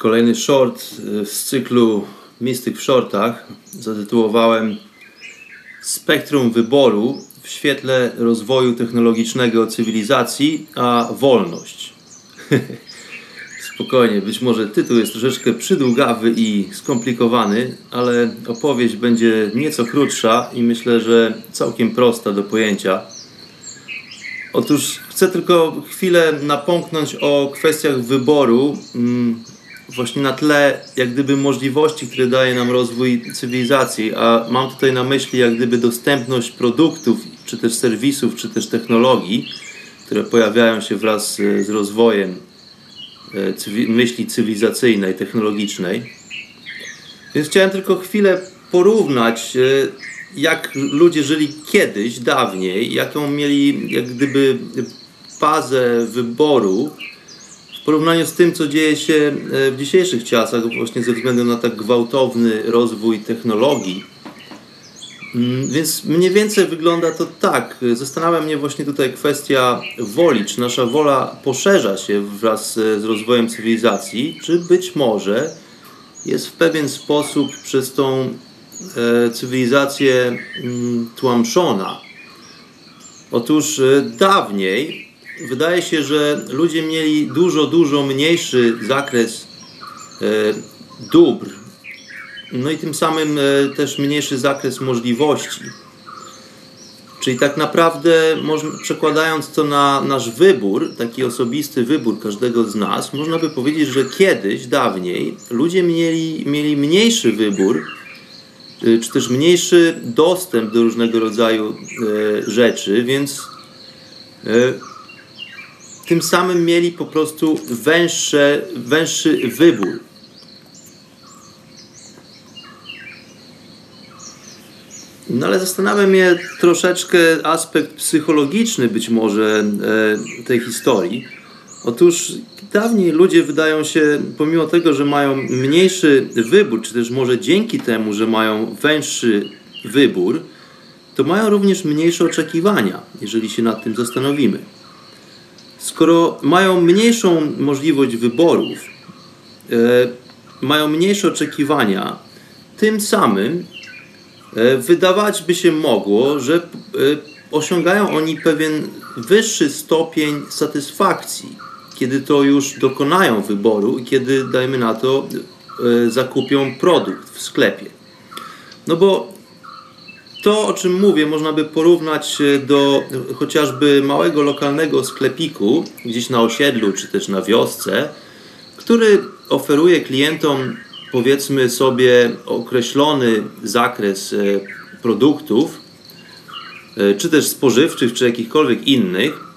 Kolejny short y, z cyklu Mistyk w shortach zatytułowałem Spektrum wyboru w świetle rozwoju technologicznego cywilizacji, a wolność. Spokojnie, być może tytuł jest troszeczkę przydługawy i skomplikowany, ale opowieść będzie nieco krótsza i myślę, że całkiem prosta do pojęcia. Otóż chcę tylko chwilę napomknąć o kwestiach wyboru, mm, właśnie na tle jak gdyby możliwości, które daje nam rozwój cywilizacji, a mam tutaj na myśli jak gdyby dostępność produktów, czy też serwisów, czy też technologii, które pojawiają się wraz z, rozwojem e, myśli cywilizacyjnej, technologicznej. Więc chciałem tylko chwilę porównać, e, jak ludzie żyli kiedyś, dawniej, jaką mieli jak gdyby bazę wyboru w porównaniu z tym, co dzieje się e, w dzisiejszych czasach, właśnie ze względu na tak gwałtowny rozwój technologii. Mm, więc mniej więcej wygląda to tak. Zastanawia mnie właśnie tutaj kwestia woli. Czy nasza wola poszerza się wraz z rozwojem cywilizacji, czy być może jest w pewien sposób przez tą e, cywilizację mm, tłamszona. Otóż e, dawniej wydaje się, że ludzie mieli dużo, dużo mniejszy zakres e, dóbr, no i tym samym e, też mniejszy zakres możliwości. Czyli tak naprawdę, przekładając to na nasz wybór, taki osobisty wybór każdego z nas, można by powiedzieć, że kiedyś, dawniej, ludzie mieli, mieli mniejszy wybór, e, czy też mniejszy dostęp do różnego rodzaju rzeczy, więc tym samym mieli po prostu węższe, węższy wybór. No ale zastanawia mnie troszeczkę aspekt psychologiczny być może e, tej historii. Otóż dawniej ludzie wydają się, pomimo tego, że mają mniejszy wybór, czy też może dzięki temu, że mają węższy wybór, to mają również mniejsze oczekiwania, jeżeli się nad tym zastanowimy skoro mają mniejszą możliwość wyborów, e, mają mniejsze oczekiwania, tym samym e, wydawać by się mogło, że e, osiągają oni pewien wyższy stopień satysfakcji, kiedy to już dokonają wyboru i kiedy, dajmy na to, zakupią produkt w sklepie. No bo to, o czym mówię, można by porównać do chociażby małego lokalnego sklepiku gdzieś na osiedlu czy też na wiosce, który oferuje klientom, powiedzmy sobie, określony zakres e, produktów, e, czy też spożywczych, czy jakichkolwiek innych,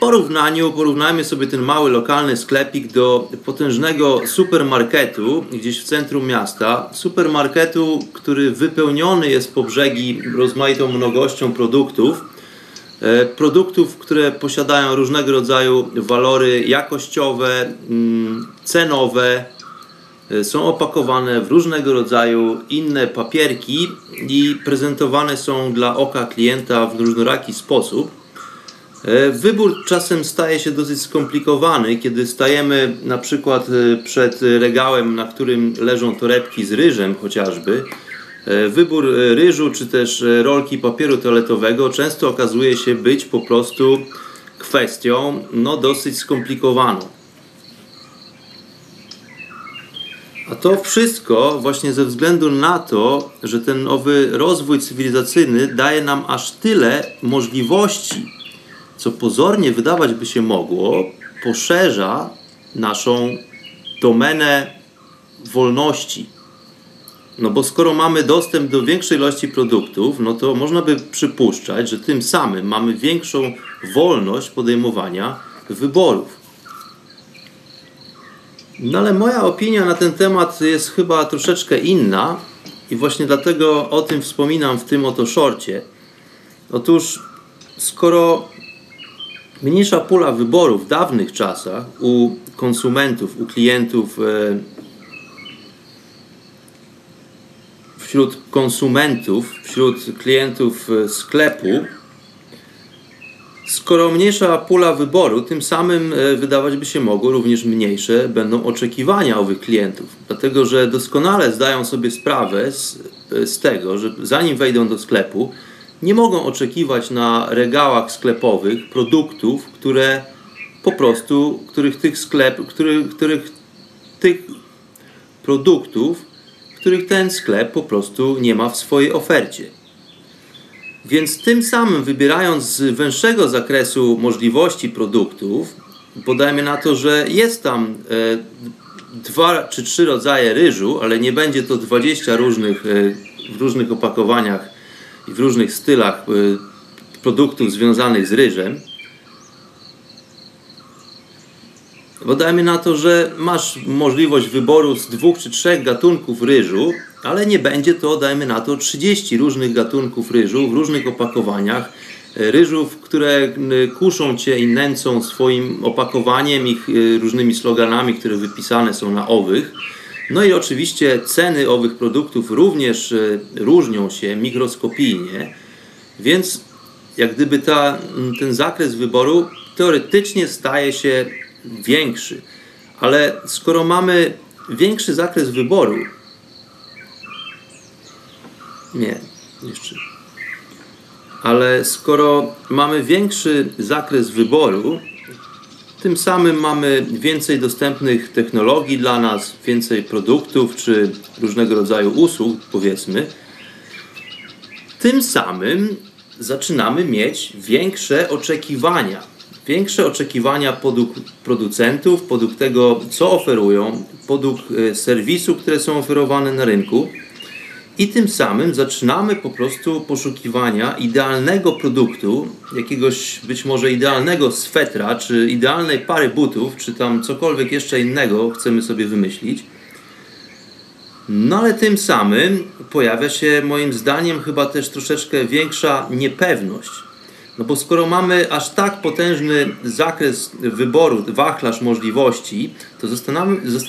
porównaniu porównajmy sobie ten mały lokalny sklepik do potężnego supermarketu gdzieś w centrum miasta. Supermarketu, który wypełniony jest po brzegi rozmaitą mnogością produktów. E, produktów, które posiadają różnego rodzaju walory jakościowe, mm, cenowe, e, są opakowane w różnego rodzaju inne papierki i prezentowane są dla oka klienta w różnoraki sposób. E, wybór czasem staje się dosyć skomplikowany, kiedy stajemy na przykład e, przed regałem, na którym leżą torebki z ryżem chociażby. E, wybór ryżu czy też rolki papieru toaletowego często okazuje się być po prostu kwestią no, dosyć skomplikowaną. A to wszystko właśnie ze względu na to, że ten owy rozwój cywilizacyjny daje nam aż tyle możliwości, co pozornie wydawać by się mogło, poszerza naszą domenę wolności. No bo skoro mamy dostęp do większej ilości produktów, no to można by przypuszczać, że tym samym mamy większą wolność podejmowania wyborów. No ale moja opinia na ten temat jest chyba troszeczkę inna i właśnie dlatego o tym wspominam w tym oto szorcie. Otóż skoro mniejsza pula wyboru w dawnych czasach u konsumentów, u klientów e, wśród konsumentów, wśród klientów e, sklepu Skoro mniejsza pula wyboru, tym samym e, wydawać by się mogło również mniejsze będą oczekiwania owych klientów. Dlatego, że doskonale zdają sobie sprawę z, z tego, że zanim wejdą do sklepu, nie mogą oczekiwać na regałach sklepowych produktów, które po prostu, których tych sklep, których, których tych produktów, których ten sklep po prostu nie ma w swojej ofercie. Więc tym samym wybierając z węższego zakresu możliwości produktów, podajmy na to, że jest tam e, dwa czy trzy rodzaje ryżu, ale nie będzie to 20 różnych e, w różnych opakowaniach i w różnych stylach e, produktów związanych z ryżem. Podajmy na to, że masz możliwość wyboru z dwóch czy trzech gatunków ryżu, ale nie będzie to, dajmy na to, 30 różnych gatunków ryżu w różnych opakowaniach. E, ryżów, które kuszą cię i nęcą swoim opakowaniem, ich e, różnymi sloganami, które wypisane są na owych. No i oczywiście ceny owych produktów również e, różnią się mikroskopijnie, więc jak gdyby ta, ten zakres wyboru teoretycznie staje się większy. Ale skoro mamy większy zakres wyboru, nie, jeszcze. Ale skoro mamy większy zakres wyboru, tym samym mamy więcej dostępnych technologii dla nas, więcej produktów czy różnego rodzaju usług, powiedzmy. Tym samym zaczynamy mieć większe oczekiwania. Większe oczekiwania podług producentów, podług tego, co oferują, podług e, serwisu, które są oferowane na rynku. I tym samym zaczynamy po prostu poszukiwania idealnego produktu, jakiegoś być może idealnego swetra, czy idealnej pary butów, czy tam cokolwiek jeszcze innego chcemy sobie wymyślić. No ale tym samym pojawia się moim zdaniem chyba też troszeczkę większa niepewność. No bo skoro mamy aż tak potężny zakres wyboru, wachlarz możliwości, to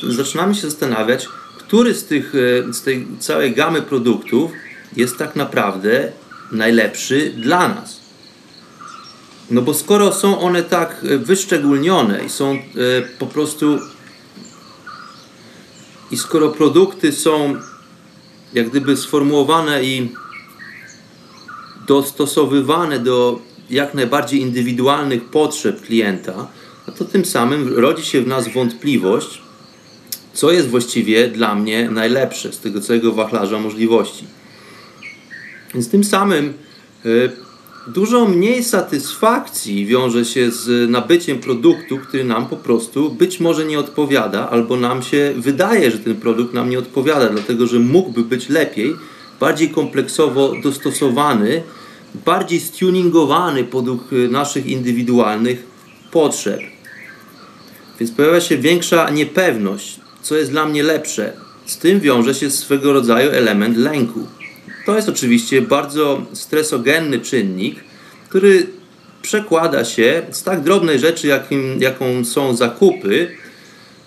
zaczynamy się zastanawiać, który z, tych, e, z tej całej gamy produktów jest tak naprawdę najlepszy dla nas. No bo skoro są one tak e, wyszczególnione i są e, po prostu i skoro produkty są jak gdyby sformułowane i dostosowywane do jak najbardziej indywidualnych potrzeb klienta, no to tym samym rodzi się w nas wątpliwość, co jest właściwie dla mnie najlepsze z tego całego wachlarza możliwości. Więc tym samym y, dużo mniej satysfakcji wiąże się z nabyciem produktu, który nam po prostu być może nie odpowiada, albo nam się wydaje, że ten produkt nam nie odpowiada, dlatego że mógłby być lepiej, bardziej kompleksowo dostosowany, bardziej stuningowany y, naszych indywidualnych potrzeb. Więc pojawia się większa niepewność co jest dla mnie lepsze. Z tym wiąże się swego rodzaju element lęku. To jest oczywiście bardzo stresogenny czynnik, który przekłada się z tak drobnej rzeczy, jakim, jaką są zakupy,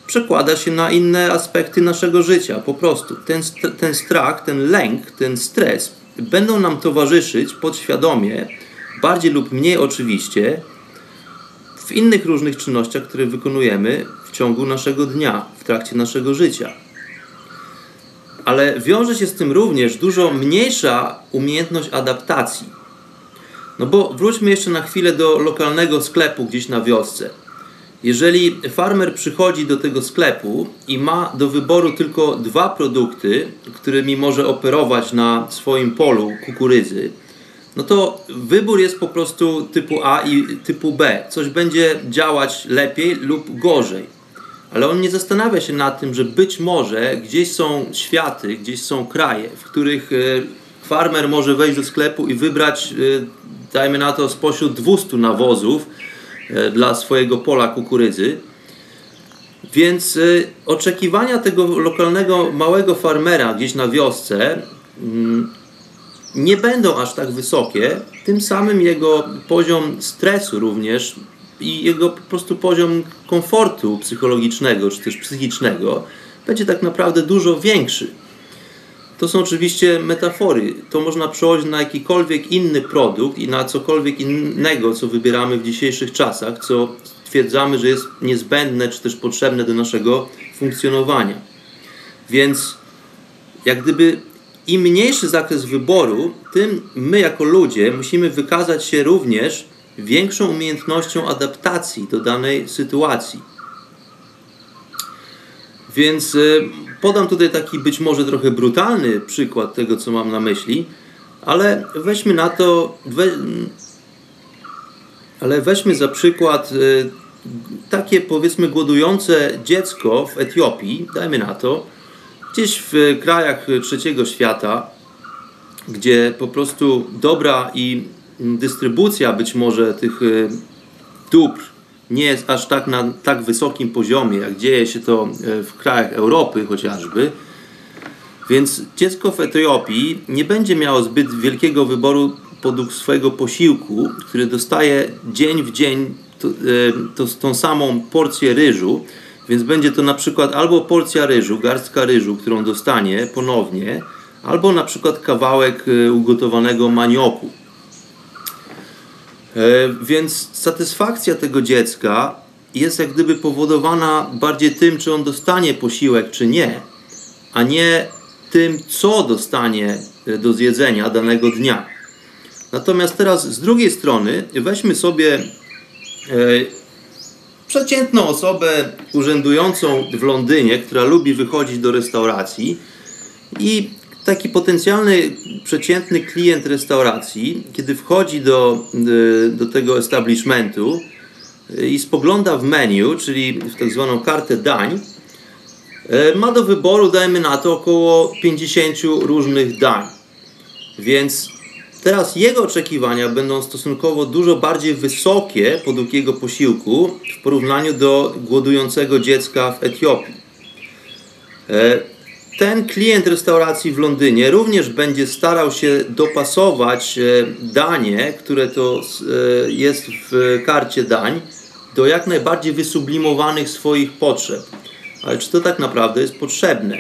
przekłada się na inne aspekty naszego życia. Po prostu ten, ten strach, ten lęk, ten stres będą nam towarzyszyć podświadomie, bardziej lub mniej oczywiście, w innych różnych czynnościach, które wykonujemy w ciągu naszego dnia, w trakcie naszego życia. Ale wiąże się z tym również dużo mniejsza umiejętność adaptacji. No bo wróćmy jeszcze na chwilę do lokalnego sklepu gdzieś na wiosce. Jeżeli farmer przychodzi do tego sklepu i ma do wyboru tylko dwa produkty, którymi może operować na swoim polu kukurydzy, no to wybór jest po prostu typu A i typu B. Coś będzie działać lepiej lub gorzej. Ale on nie zastanawia się nad tym, że być może gdzieś są światy, gdzieś są kraje, w których e, farmer może wejść do sklepu i wybrać, e, dajmy na to, spośród 200 nawozów e, dla swojego pola kukurydzy. Więc oczekiwania tego lokalnego małego farmera gdzieś na wiosce mm, nie będą aż tak wysokie, tym samym jego poziom stresu również i jego po prostu poziom komfortu psychologicznego czy też psychicznego będzie tak naprawdę dużo większy. To są oczywiście metafory. To można przełożyć na jakikolwiek inny produkt i na cokolwiek innego, co wybieramy w dzisiejszych czasach, co stwierdzamy, że jest niezbędne czy też potrzebne do naszego funkcjonowania. Więc jak gdyby im mniejszy zakres wyboru, tym my jako ludzie musimy wykazać się również większą umiejętnością adaptacji do danej sytuacji. Więc e, podam tutaj taki być może trochę brutalny przykład tego, co mam na myśli, ale weźmy na to, we, ale weźmy za przykład e, takie powiedzmy głodujące dziecko w Etiopii, dajmy na to, gdzieś w krajach trzeciego świata, gdzie po prostu dobra i dystrybucja być może tych e, dóbr nie jest aż tak na tak wysokim poziomie, jak dzieje się to e, w krajach Europy chociażby. Więc dziecko w Etiopii nie będzie miało zbyt wielkiego wyboru produkt swojego posiłku, który dostaje dzień w dzień to, e, to, tą samą porcję ryżu, więc będzie to na przykład albo porcja ryżu, garstka ryżu, którą dostanie ponownie, albo na przykład kawałek ugotowanego manioku. E, więc satysfakcja tego dziecka jest jak gdyby powodowana bardziej tym, czy on dostanie posiłek, czy nie, a nie tym, co dostanie e, do zjedzenia danego dnia. Natomiast teraz z drugiej strony weźmy sobie e, przeciętną osobę urzędującą w Londynie, która lubi wychodzić do restauracji i taki potencjalny, przeciętny klient restauracji, kiedy wchodzi do, y, do tego establishmentu y, i spogląda w menu, czyli w tak zwaną kartę dań, y, ma do wyboru, dajmy na to, około 50 różnych dań. Więc teraz jego oczekiwania będą stosunkowo dużo bardziej wysokie po długiego posiłku w porównaniu do głodującego dziecka w Etiopii ten klient restauracji w Londynie również będzie starał się dopasować e, danie, które to e, jest w karcie dań, do jak najbardziej wysublimowanych swoich potrzeb. Ale czy to tak naprawdę jest potrzebne?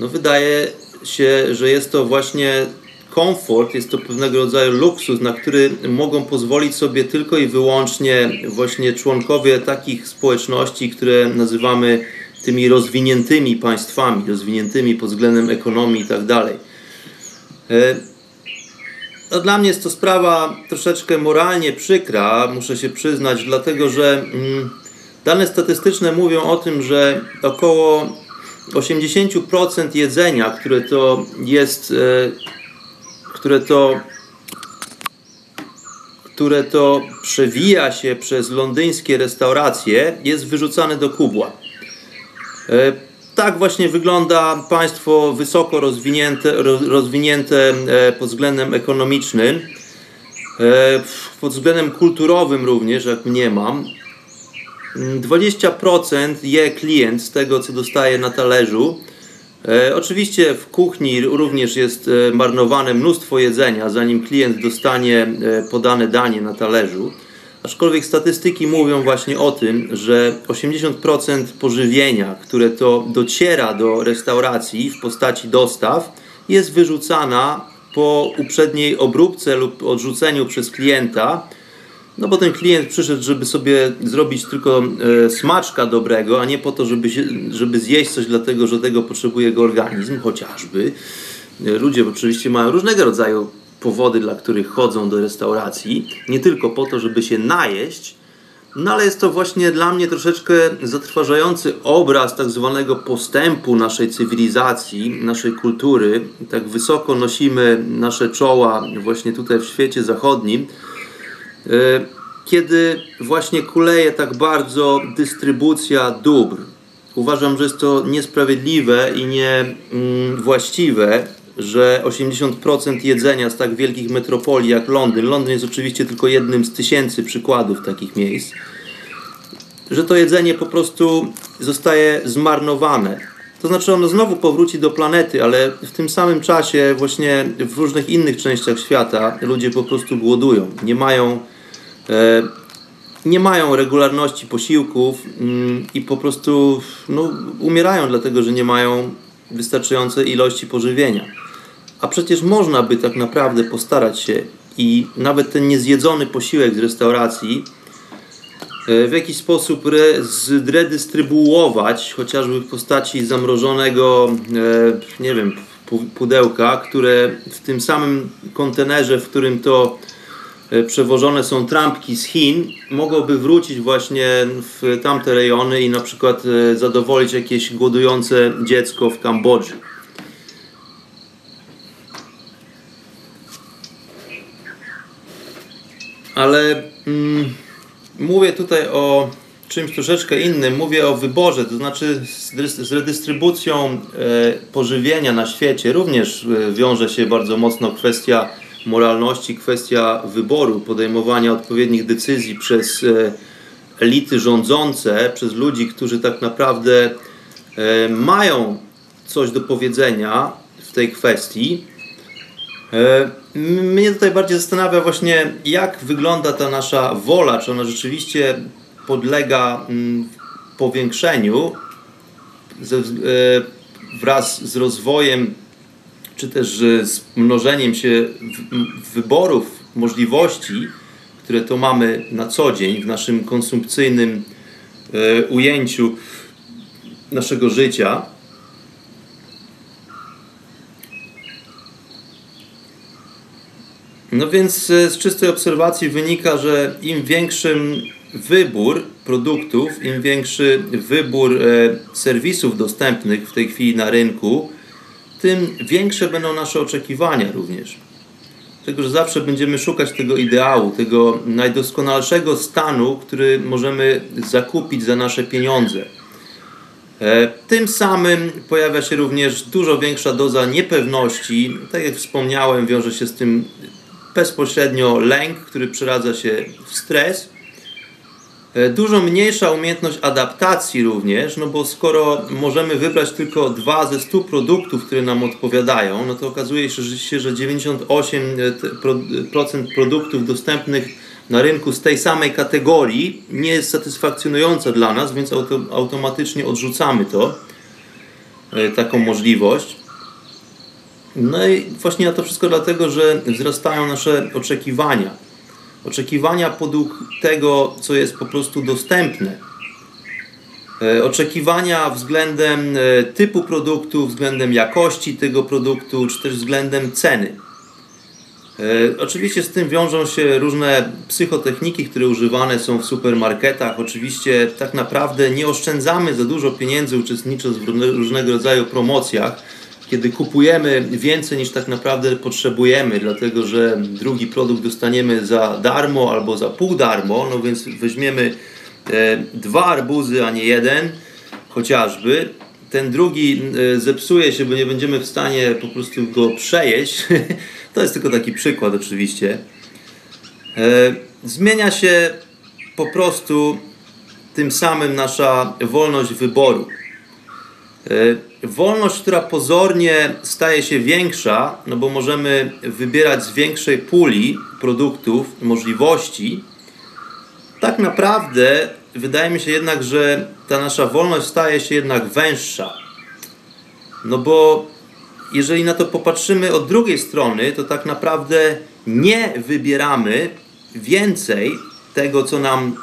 No wydaje się, że jest to właśnie komfort, jest to pewnego rodzaju luksus, na który mogą pozwolić sobie tylko i wyłącznie właśnie członkowie takich społeczności, które nazywamy tymi rozwiniętymi państwami, rozwiniętymi pod względem ekonomii i tak dalej. E, no, dla mnie jest to sprawa troszeczkę moralnie przykra, muszę się przyznać, dlatego że mm, dane statystyczne mówią o tym, że około 80% jedzenia, które to jest, e, które to które to przewija się przez londyńskie restauracje, jest wyrzucane do kubła. E, tak właśnie wygląda państwo wysoko rozwinięte, rozwinięte e, pod względem ekonomicznym, e, pod względem kulturowym również, jak mnie mam. 20% je klient z tego, co dostaje na talerzu. Oczywiście w kuchni również jest marnowane mnóstwo jedzenia, zanim klient dostanie podane danie na talerzu. Aczkolwiek statystyki mówią właśnie o tym, że 80% pożywienia, które to dociera do restauracji w postaci dostaw, jest wyrzucana po uprzedniej obróbce lub odrzuceniu przez klienta. No bo ten klient przyszedł, żeby sobie zrobić tylko e, smaczka dobrego, a nie po to, żeby, się, żeby zjeść coś dlatego, że tego potrzebuje jego organizm, chociażby. E, ludzie oczywiście mają różnego rodzaju powody, dla których chodzą do restauracji, nie tylko po to, żeby się najeść, No ale jest to właśnie dla mnie troszeczkę zatrważający obraz tak zwanego postępu naszej cywilizacji, naszej kultury. Tak wysoko nosimy nasze czoła właśnie tutaj w świecie zachodnim, kiedy właśnie kuleje tak bardzo dystrybucja dóbr. Uważam, że jest to niesprawiedliwe i niewłaściwe, że 80% jedzenia z tak wielkich metropolii jak Londyn, Londyn jest oczywiście tylko jednym z tysięcy przykładów takich miejsc, że to jedzenie po prostu zostaje zmarnowane. To znaczy ono znowu powróci do planety, ale w tym samym czasie właśnie w różnych innych częściach świata ludzie po prostu głodują. Nie mają, e, nie mają regularności posiłków mm, i po prostu no, umierają dlatego, że nie mają wystarczającej ilości pożywienia. A przecież można by tak naprawdę postarać się i nawet ten niezjedzony posiłek z restauracji w jakiś sposób zredystrybuować, chociażby w postaci zamrożonego, e, nie wiem, pudełka, które w tym samym kontenerze, w którym to e, przewożone są trampki z Chin, mogłoby wrócić właśnie w tamte rejony i na przykład zadowolić jakieś głodujące dziecko w Kambodży. ale mm, mówię tutaj o czymś troszeczkę innym. Mówię o wyborze, to znaczy z, redystrybucją e, pożywienia na świecie również e, wiąże się bardzo mocno kwestia moralności, kwestia wyboru, podejmowania odpowiednich decyzji przez e, elity rządzące, przez ludzi, którzy tak naprawdę mają coś do powiedzenia w tej kwestii. E, mnie tutaj bardziej zastanawia właśnie, jak wygląda ta nasza wola, czy ona rzeczywiście podlega mm, powiększeniu e, wraz z rozwojem, czy też z mnożeniem się wyborów, możliwości, które to mamy na co dzień w naszym konsumpcyjnym e, ujęciu naszego życia. No więc e, z czystej obserwacji wynika, że im większym wybór produktów, im większy wybór e, serwisów dostępnych w tej chwili na rynku, tym większe będą nasze oczekiwania również. Dlatego, że zawsze będziemy szukać tego ideału, tego najdoskonalszego stanu, który możemy zakupić za nasze pieniądze. E, tym samym pojawia się również dużo większa doza niepewności. Tak jak wspomniałem, wiąże się z tym bezpośrednio lęk, który przeradza się w stres. E, dużo mniejsza umiejętność adaptacji również, no bo skoro możemy wybrać tylko dwa ze 100 produktów, które nam odpowiadają, no to okazuje się, że 98% produktów dostępnych na rynku z tej samej kategorii nie jest satysfakcjonująca dla nas, więc auto, automatycznie odrzucamy to, e, taką możliwość. No i właśnie na to wszystko dlatego, że wzrastają nasze oczekiwania. Oczekiwania podług tego, co jest po prostu dostępne. E, oczekiwania względem e, typu produktu, względem jakości tego produktu, czy też względem ceny. E, oczywiście z tym wiążą się różne psychotechniki, które używane są w supermarketach. Oczywiście tak naprawdę nie oszczędzamy za dużo pieniędzy uczestnicząc w różnego rodzaju promocjach kiedy kupujemy więcej niż tak naprawdę potrzebujemy, dlatego że drugi produkt dostaniemy za darmo albo za pół darmo, no więc weźmiemy e, dwa arbuzy, a nie jeden, chociażby. Ten drugi e, zepsuje się, bo nie będziemy w stanie po prostu go przejeść. to jest tylko taki przykład, oczywiście. E, zmienia się po prostu tym samym nasza wolność wyboru. E, wolność, która pozornie staje się większa, no bo możemy wybierać z większej puli produktów, możliwości, tak naprawdę wydaje mi się jednak, że ta nasza wolność staje się jednak węższa. No bo jeżeli na to popatrzymy od drugiej strony, to tak naprawdę nie wybieramy więcej tego, co nam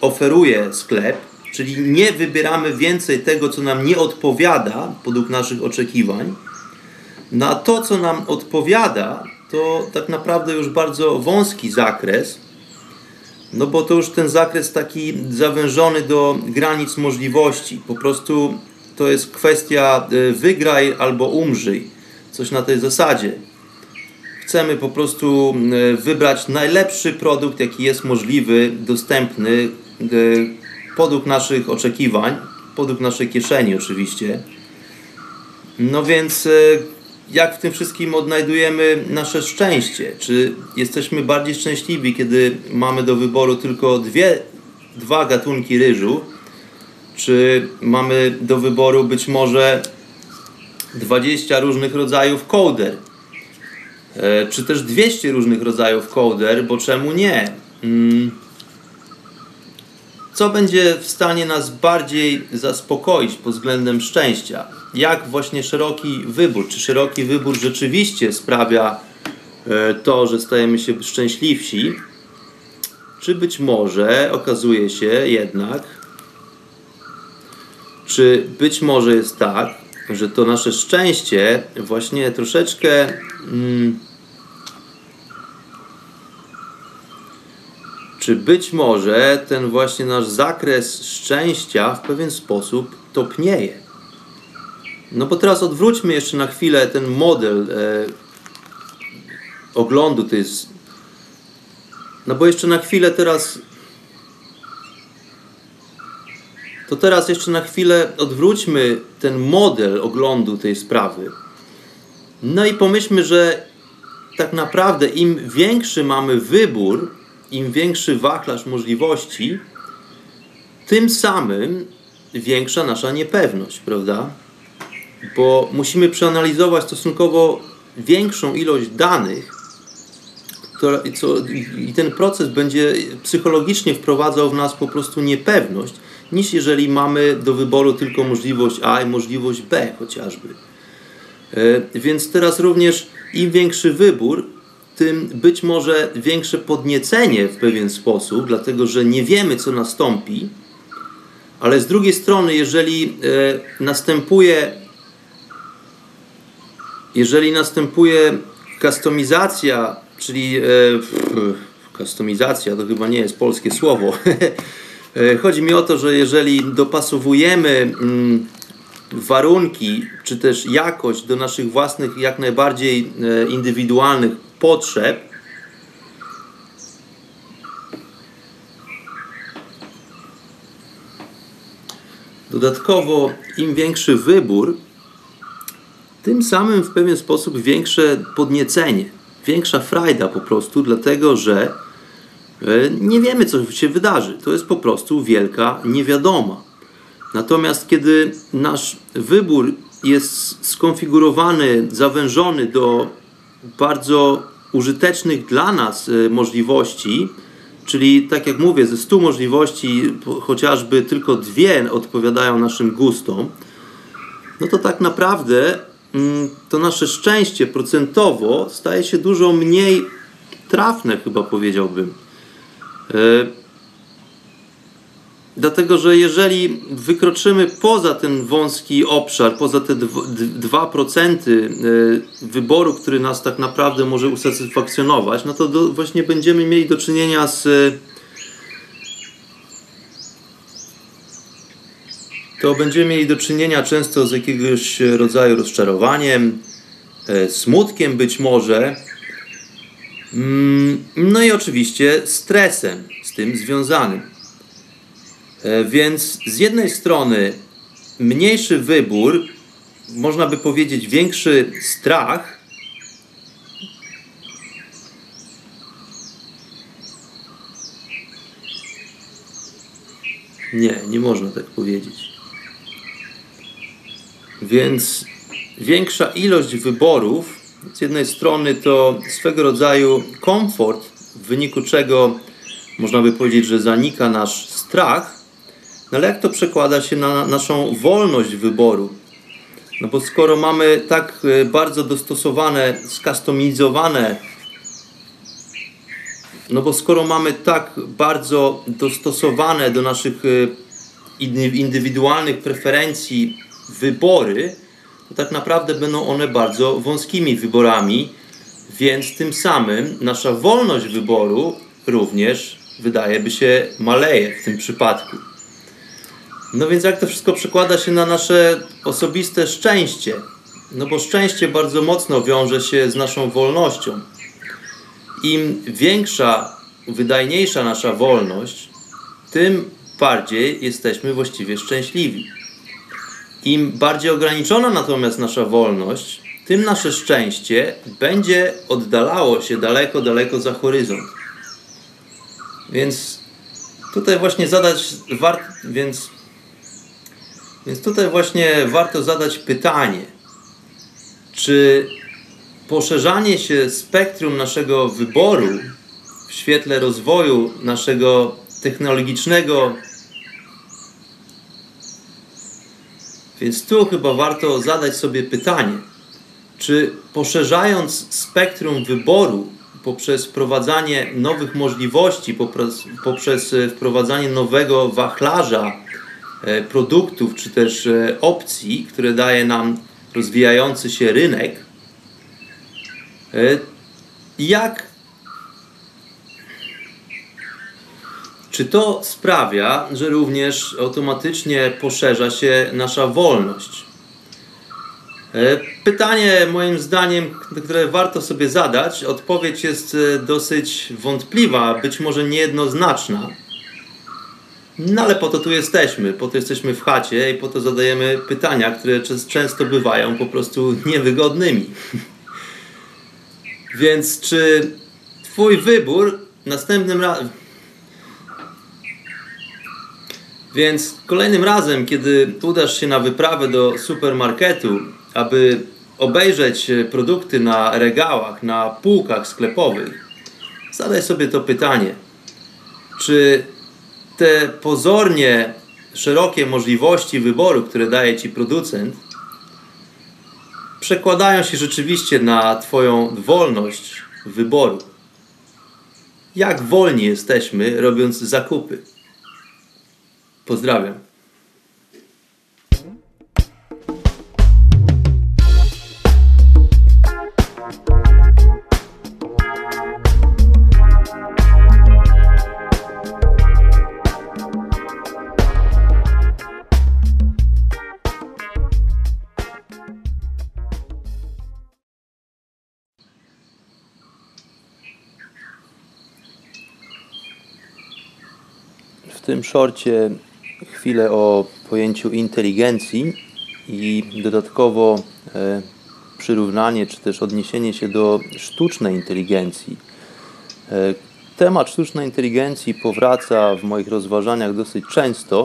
oferuje sklep, Czyli nie wybieramy więcej tego, co nam nie odpowiada według naszych oczekiwań. Na to, co nam odpowiada, to tak naprawdę już bardzo wąski zakres. No bo to już ten zakres taki zawężony do granic możliwości. Po prostu to jest kwestia y, wygraj albo umrzyj. Coś na tej zasadzie. Chcemy po prostu y, wybrać najlepszy produkt, jaki jest możliwy, dostępny, y, podług naszych oczekiwań, podług naszej kieszeni oczywiście. No więc jak w tym wszystkim odnajdujemy nasze szczęście? Czy jesteśmy bardziej szczęśliwi, kiedy mamy do wyboru tylko dwie, dwa gatunki ryżu? Czy mamy do wyboru być może 20 różnych rodzajów kołder? E, czy też 200 różnych rodzajów kołder, bo czemu nie? Mm. Co będzie w stanie nas bardziej zaspokoić pod względem szczęścia? jak właśnie szeroki wybór, czy szeroki wybór rzeczywiście sprawia e, to, że stajemy się szczęśliwsi, czy być może okazuje się jednak, czy być może jest tak, że to nasze szczęście właśnie troszeczkę mm, czy być może ten właśnie nasz zakres szczęścia w pewien sposób topnieje. No bo teraz odwróćmy jeszcze na chwilę ten model e, oglądu. To jest. No bo jeszcze na chwilę teraz. To teraz jeszcze na chwilę odwróćmy ten model oglądu tej sprawy. No i pomyślmy, że tak naprawdę im większy mamy wybór, im większy wachlarz możliwości, tym samym większa nasza niepewność, prawda? bo musimy przeanalizować stosunkowo większą ilość danych, która, co, i ten proces będzie psychologicznie wprowadzał w nas po prostu niepewność, niż jeżeli mamy do wyboru tylko możliwość A i możliwość B chociażby. E, więc teraz również im większy wybór, tym być może większe podniecenie w pewien sposób, dlatego że nie wiemy, co nastąpi, ale z drugiej strony, jeżeli e, następuje jeżeli następuje kustomizacja, czyli e, kustomizacja to chyba nie jest polskie słowo. E, chodzi mi o to, że jeżeli dopasowujemy mm, warunki, czy też jakość do naszych własnych, jak najbardziej indywidualnych potrzeb, Dodatkowo, im większy wybór, tym samym w pewien sposób większe podniecenie, większa frajda po prostu, dlatego że e, nie wiemy, co się wydarzy. To jest po prostu wielka niewiadoma. Natomiast kiedy nasz wybór jest skonfigurowany, zawężony do bardzo użytecznych dla nas e, możliwości, czyli tak jak mówię, ze 100 możliwości chociażby tylko dwie odpowiadają naszym gustom, no to tak naprawdę Mm, to nasze szczęście procentowo staje się dużo mniej trafne, chyba powiedziałbym. E, dlatego, że jeżeli wykroczymy poza ten wąski obszar, poza te 2% e, wyboru, który nas tak naprawdę może usatysfakcjonować, no to do, właśnie będziemy mieli do czynienia z to będziemy mieli do czynienia często z jakiegoś rodzaju rozczarowaniem, e, smutkiem być może, mm, no i oczywiście stresem z tym związanym. E, więc z jednej strony mniejszy wybór, można by powiedzieć większy strach, Nie, nie można tak powiedzieć. Więc większa ilość wyborów, z jednej strony to swego rodzaju komfort, w wyniku czego można by powiedzieć, że zanika nasz strach, ale jak to przekłada się na naszą wolność wyboru? No bo skoro mamy tak e, bardzo dostosowane, skustomizowane, no bo skoro mamy tak bardzo dostosowane do naszych e, indywidualnych preferencji wybory, to tak naprawdę będą one bardzo wąskimi wyborami, więc tym samym nasza wolność wyboru również wydaje by się maleje w tym przypadku. No więc jak to wszystko przekłada się na nasze osobiste szczęście? No bo szczęście bardzo mocno wiąże się z naszą wolnością. Im większa, wydajniejsza nasza wolność, tym bardziej jesteśmy właściwie szczęśliwi. Im bardziej ograniczona natomiast nasza wolność, tym nasze szczęście będzie oddalało się daleko, daleko za horyzont. Więc tutaj właśnie zadać wart, więc, więc tutaj właśnie warto zadać pytanie, czy poszerzanie się spektrum naszego wyboru w świetle rozwoju naszego technologicznego Więc tu chyba warto zadać sobie pytanie, czy poszerzając spektrum wyboru poprzez wprowadzanie nowych możliwości, poprzez, poprzez wprowadzanie nowego wachlarza produktów czy też e, opcji, które daje nam rozwijający się rynek, e, jak Czy to sprawia, że również automatycznie poszerza się nasza wolność? E, pytanie, moim zdaniem, które warto sobie zadać, odpowiedź jest e, dosyć wątpliwa, być może niejednoznaczna. No ale po to tu jesteśmy, po to jesteśmy w chacie i po to zadajemy pytania, które często bywają po prostu niewygodnymi. Więc czy Twój wybór następnym razem Więc kolejnym razem, kiedy udasz się na wyprawę do supermarketu, aby obejrzeć produkty na regałach, na półkach sklepowych, zadaj sobie to pytanie: czy te pozornie szerokie możliwości wyboru, które daje ci producent, przekładają się rzeczywiście na Twoją wolność wyboru? Jak wolni jesteśmy, robiąc zakupy? Pozdrawiam. Szorcie chwilę o pojęciu inteligencji i dodatkowo e, przyrównanie czy też odniesienie się do sztucznej inteligencji. E, temat sztucznej inteligencji powraca w moich rozważaniach dosyć często,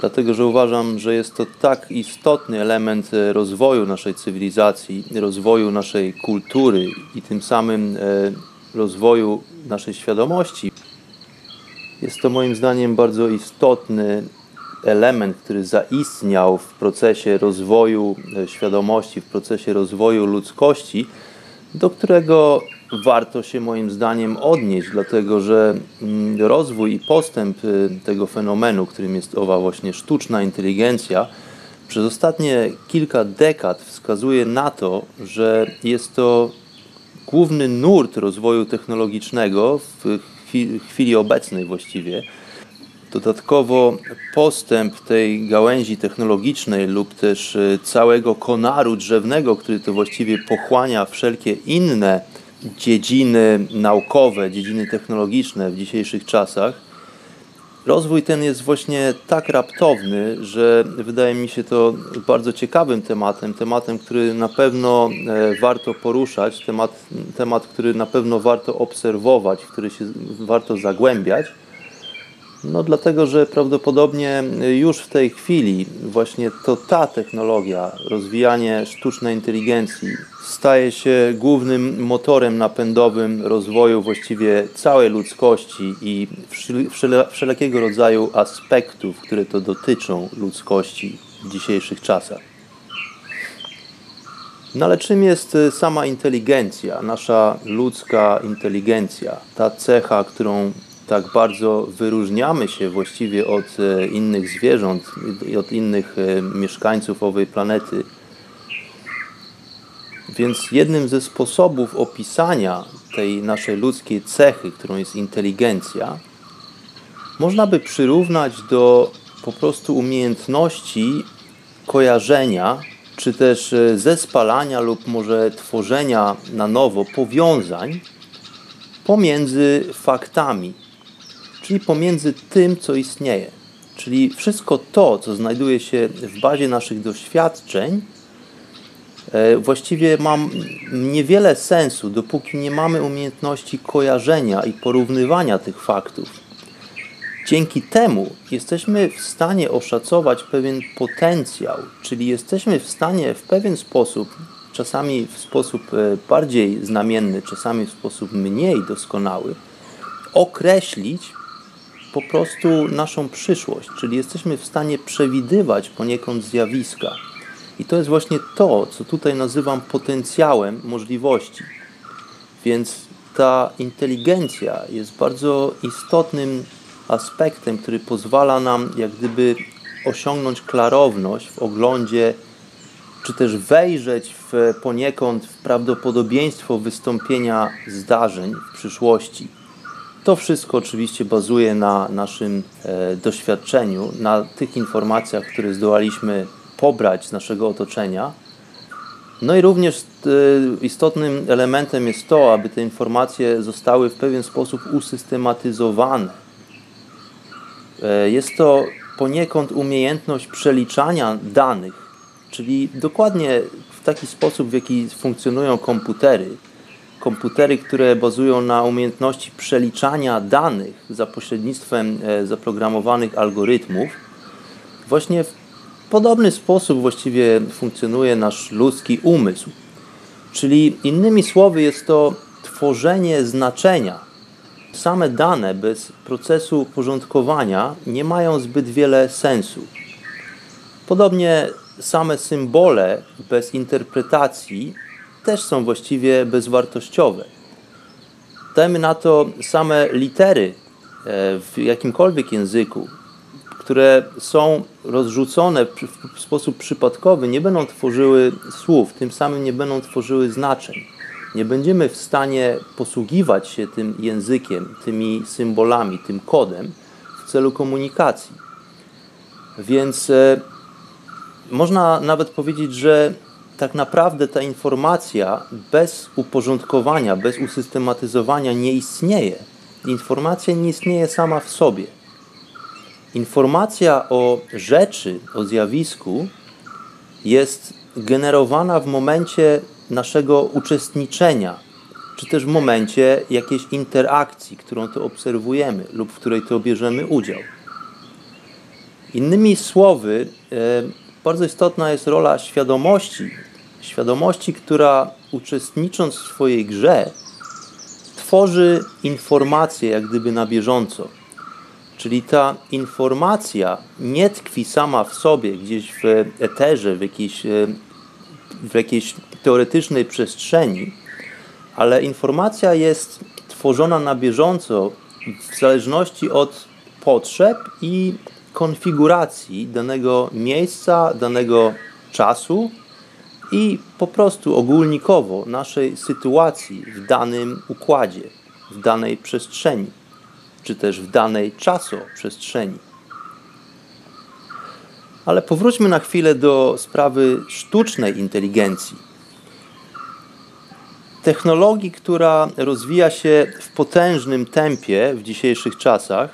dlatego że uważam, że jest to tak istotny element e, rozwoju naszej cywilizacji, rozwoju naszej kultury i tym samym rozwoju naszej świadomości. Jest to moim zdaniem bardzo istotny element, który zaistniał w procesie rozwoju e, świadomości, w procesie rozwoju ludzkości, do którego warto się moim zdaniem odnieść, dlatego że mm, rozwój i postęp e, tego fenomenu, którym jest owa właśnie sztuczna inteligencja, przez ostatnie kilka dekad wskazuje na to, że jest to główny nurt rozwoju technologicznego w chwili obecnej właściwie. Dodatkowo postęp tej gałęzi technologicznej lub też e, całego konaru drzewnego, który to właściwie pochłania wszelkie inne dziedziny naukowe, dziedziny technologiczne w dzisiejszych czasach, rozwój ten jest właśnie tak raptowny, że wydaje mi się to bardzo ciekawym tematem, tematem, który na pewno e, warto poruszać, temat, temat który na pewno warto obserwować, w który się warto zagłębiać. No dlatego, że prawdopodobnie już w tej chwili właśnie to ta technologia, rozwijanie sztucznej inteligencji staje się głównym motorem napędowym rozwoju właściwie całej ludzkości i wszelkiego rodzaju aspektów, które to dotyczą ludzkości w dzisiejszych czasach. No ale czym jest sama inteligencja, nasza ludzka inteligencja, ta cecha, którą tak bardzo wyróżniamy się właściwie od e, innych zwierząt i od innych e, mieszkańców owej planety. Więc jednym ze sposobów opisania tej naszej ludzkiej cechy, którą jest inteligencja, można by przyrównać do po prostu umiejętności kojarzenia, czy też e, zespalania lub może tworzenia na nowo powiązań pomiędzy faktami, czyli pomiędzy tym, co istnieje. Czyli wszystko to, co znajduje się w bazie naszych doświadczeń, e, właściwie ma niewiele sensu, dopóki nie mamy umiejętności kojarzenia i porównywania tych faktów. Dzięki temu jesteśmy w stanie oszacować pewien potencjał, czyli jesteśmy w stanie w pewien sposób, czasami w sposób e, bardziej znamienny, czasami w sposób mniej doskonały, określić po prostu naszą przyszłość, czyli jesteśmy w stanie przewidywać poniekąd zjawiska. I to jest właśnie to, co tutaj nazywam potencjałem możliwości. Więc ta inteligencja jest bardzo istotnym aspektem, który pozwala nam jak gdyby osiągnąć klarowność w oglądzie, czy też wejrzeć w poniekąd w prawdopodobieństwo wystąpienia zdarzeń w przyszłości. To wszystko oczywiście bazuje na naszym e, doświadczeniu, na tych informacjach, które zdołaliśmy pobrać z naszego otoczenia. No i również e, istotnym elementem jest to, aby te informacje zostały w pewien sposób usystematyzowane E, jest to poniekąd umiejętność przeliczania danych, czyli dokładnie w taki sposób, w jaki funkcjonują komputery. Komputery, które bazują na umiejętności przeliczania danych za pośrednictwem e, zaprogramowanych algorytmów. Właśnie w podobny sposób właściwie funkcjonuje nasz ludzki umysł. Czyli innymi słowy, jest to tworzenie znaczenia Same dane bez procesu porządkowania nie mają zbyt wiele sensu. Podobnie same symbole bez interpretacji też są właściwie bezwartościowe. Dajmy na to same litery e, w jakimkolwiek języku, które są rozrzucone w sposób przypadkowy, nie będą tworzyły słów, tym samym nie będą tworzyły znaczeń nie będziemy w stanie posługiwać się tym językiem, tymi symbolami, tym kodem w celu komunikacji. Więc e, można nawet powiedzieć, że tak naprawdę ta informacja bez uporządkowania, bez usystematyzowania nie istnieje. Informacja nie istnieje sama w sobie. Informacja o rzeczy, o zjawisku jest generowana w momencie naszego uczestniczenia, czy też w momencie jakiejś interakcji, którą to obserwujemy lub w której to bierzemy udział. Innymi słowy, e, bardzo istotna jest rola świadomości. Świadomości, która uczestnicząc w swojej grze, tworzy informacje jak gdyby na bieżąco. Czyli ta informacja nie tkwi sama w sobie, gdzieś w eterze, w jakiejś, e, w jakiejś teoretycznej przestrzeni, ale informacja jest tworzona na bieżąco w zależności od potrzeb i konfiguracji danego miejsca, danego czasu i po prostu ogólnikowo naszej sytuacji w danym układzie, w danej przestrzeni, czy też w danej czasoprzestrzeni. Ale powróćmy na chwilę do sprawy sztucznej inteligencji technologii, która rozwija się w potężnym tempie w dzisiejszych czasach,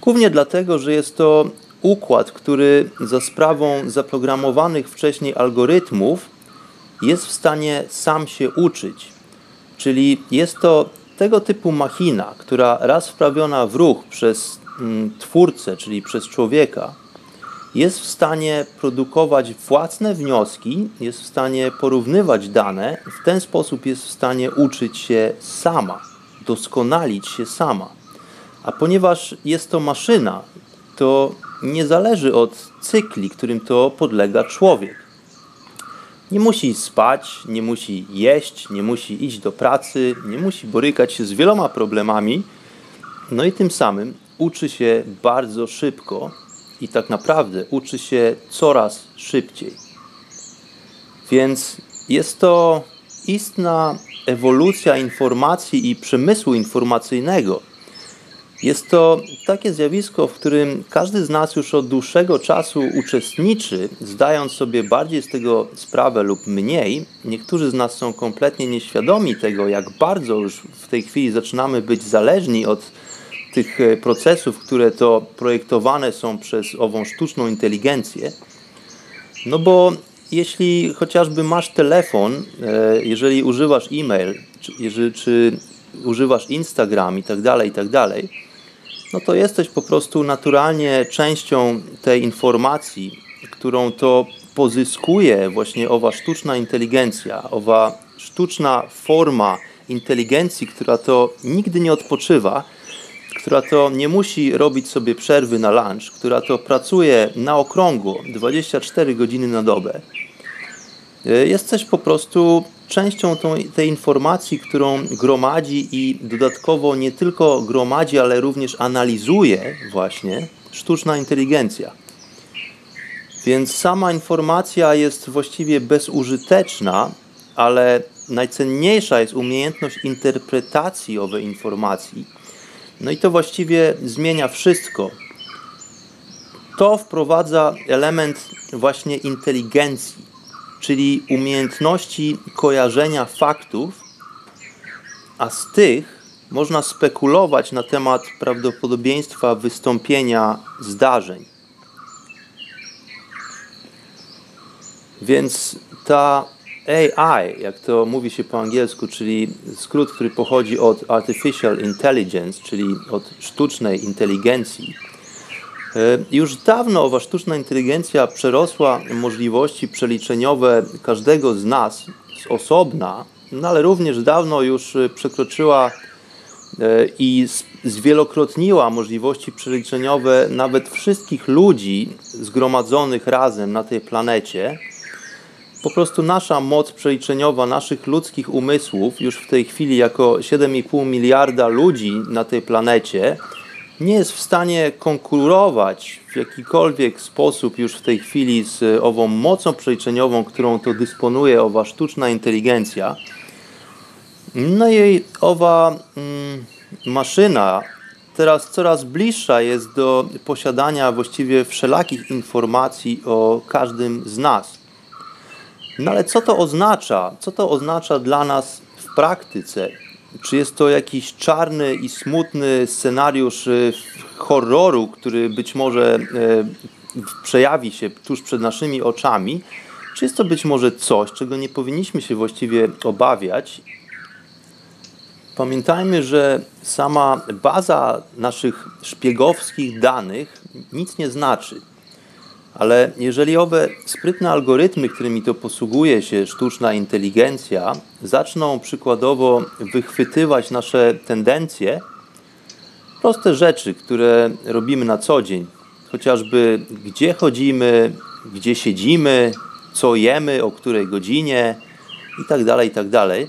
głównie dlatego, że jest to układ, który za sprawą zaprogramowanych wcześniej algorytmów jest w stanie sam się uczyć. Czyli jest to tego typu machina, która raz wprawiona w ruch przez mm, twórcę, czyli przez człowieka, jest w stanie produkować własne wnioski, jest w stanie porównywać dane, w ten sposób jest w stanie uczyć się sama, doskonalić się sama. A ponieważ jest to maszyna, to nie zależy od cykli, którym to podlega człowiek. Nie musi spać, nie musi jeść, nie musi iść do pracy, nie musi borykać się z wieloma problemami, no i tym samym uczy się bardzo szybko i tak naprawdę uczy się coraz szybciej. Więc jest to istna ewolucja informacji i przemysłu informacyjnego, Jest to takie zjawisko, w którym każdy z nas już od dłuższego czasu uczestniczy, zdając sobie bardziej z tego sprawę lub mniej. Niektórzy z nas są kompletnie nieświadomi tego, jak bardzo już w tej chwili zaczynamy być zależni od tych e, procesów, które to projektowane są przez ową sztuczną inteligencję. No bo jeśli chociażby masz telefon, e, jeżeli używasz e-mail, czy, czy używasz Instagram i tak dalej, i tak dalej, no to jesteś po prostu naturalnie częścią tej informacji, którą to pozyskuje właśnie owa sztuczna inteligencja, owa sztuczna forma inteligencji, która to nigdy nie odpoczywa, która to nie musi robić sobie przerwy na lunch, która to pracuje na okrągło 24 godziny na dobę. Jesteś po prostu częścią tą, tej informacji, którą gromadzi i dodatkowo nie tylko gromadzi, ale również analizuje właśnie sztuczna inteligencja. Więc sama informacja jest właściwie bezużyteczna, ale najcenniejsza jest umiejętność interpretacji owej informacji. No i to właściwie zmienia wszystko. To wprowadza element właśnie inteligencji czyli umiejętności kojarzenia faktów, a z tych można spekulować na temat prawdopodobieństwa wystąpienia zdarzeń. Więc ta AI, jak to mówi się po angielsku, czyli skrót, który pochodzi od Artificial Intelligence, czyli od sztucznej inteligencji, już dawno owa sztuczna inteligencja przerosła możliwości przeliczeniowe każdego z nas z osobna, no ale również dawno już e, przekroczyła e, i zwielokrotniła możliwości przeliczeniowe nawet wszystkich ludzi zgromadzonych razem na tej planecie. Po prostu nasza moc przeliczeniowa naszych ludzkich umysłów już w tej chwili jako 7,5 miliarda ludzi na tej planecie nie jest w stanie konkurować w jakikolwiek sposób już w tej chwili z ową mocą przeliczeniową, którą to dysponuje owa sztuczna inteligencja. No i owa mm, maszyna teraz coraz bliższa jest do posiadania właściwie wszelakich informacji o każdym z nas. No ale co to oznacza? Co to oznacza dla nas w praktyce? Czy jest to jakiś czarny i smutny scenariusz e, horroru, który być może e, przejawi się tuż przed naszymi oczami? Czy jest to być może coś, czego nie powinniśmy się właściwie obawiać? Pamiętajmy, że sama baza naszych szpiegowskich danych nic nie znaczy. Ale jeżeli owe sprytne algorytmy, którymi to posługuje się sztuczna inteligencja, zaczną przykładowo wychwytywać nasze tendencje, proste rzeczy, które robimy na co dzień, chociażby gdzie chodzimy, gdzie siedzimy, co jemy, o której godzinie itd., tak itd., tak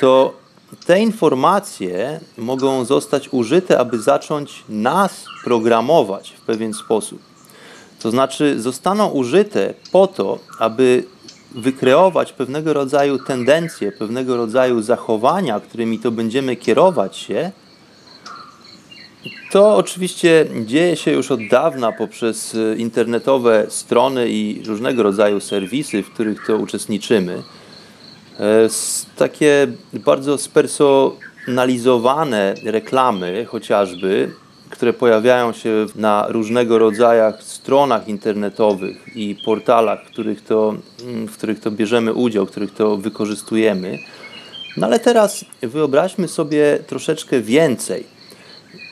to te informacje mogą zostać użyte, aby zacząć nas programować w pewien sposób. To znaczy zostaną użyte po to, aby wykreować pewnego rodzaju tendencje, pewnego rodzaju zachowania, którymi to będziemy kierować się, to oczywiście dzieje się już od dawna poprzez internetowe strony i różnego rodzaju serwisy, w których to uczestniczymy. E, takie bardzo spersonalizowane reklamy chociażby które pojawiają się na różnego rodzaju stronach internetowych i portalach, w których to, mm, w których to bierzemy udział, w których to wykorzystujemy. No ale teraz wyobraźmy sobie troszeczkę więcej.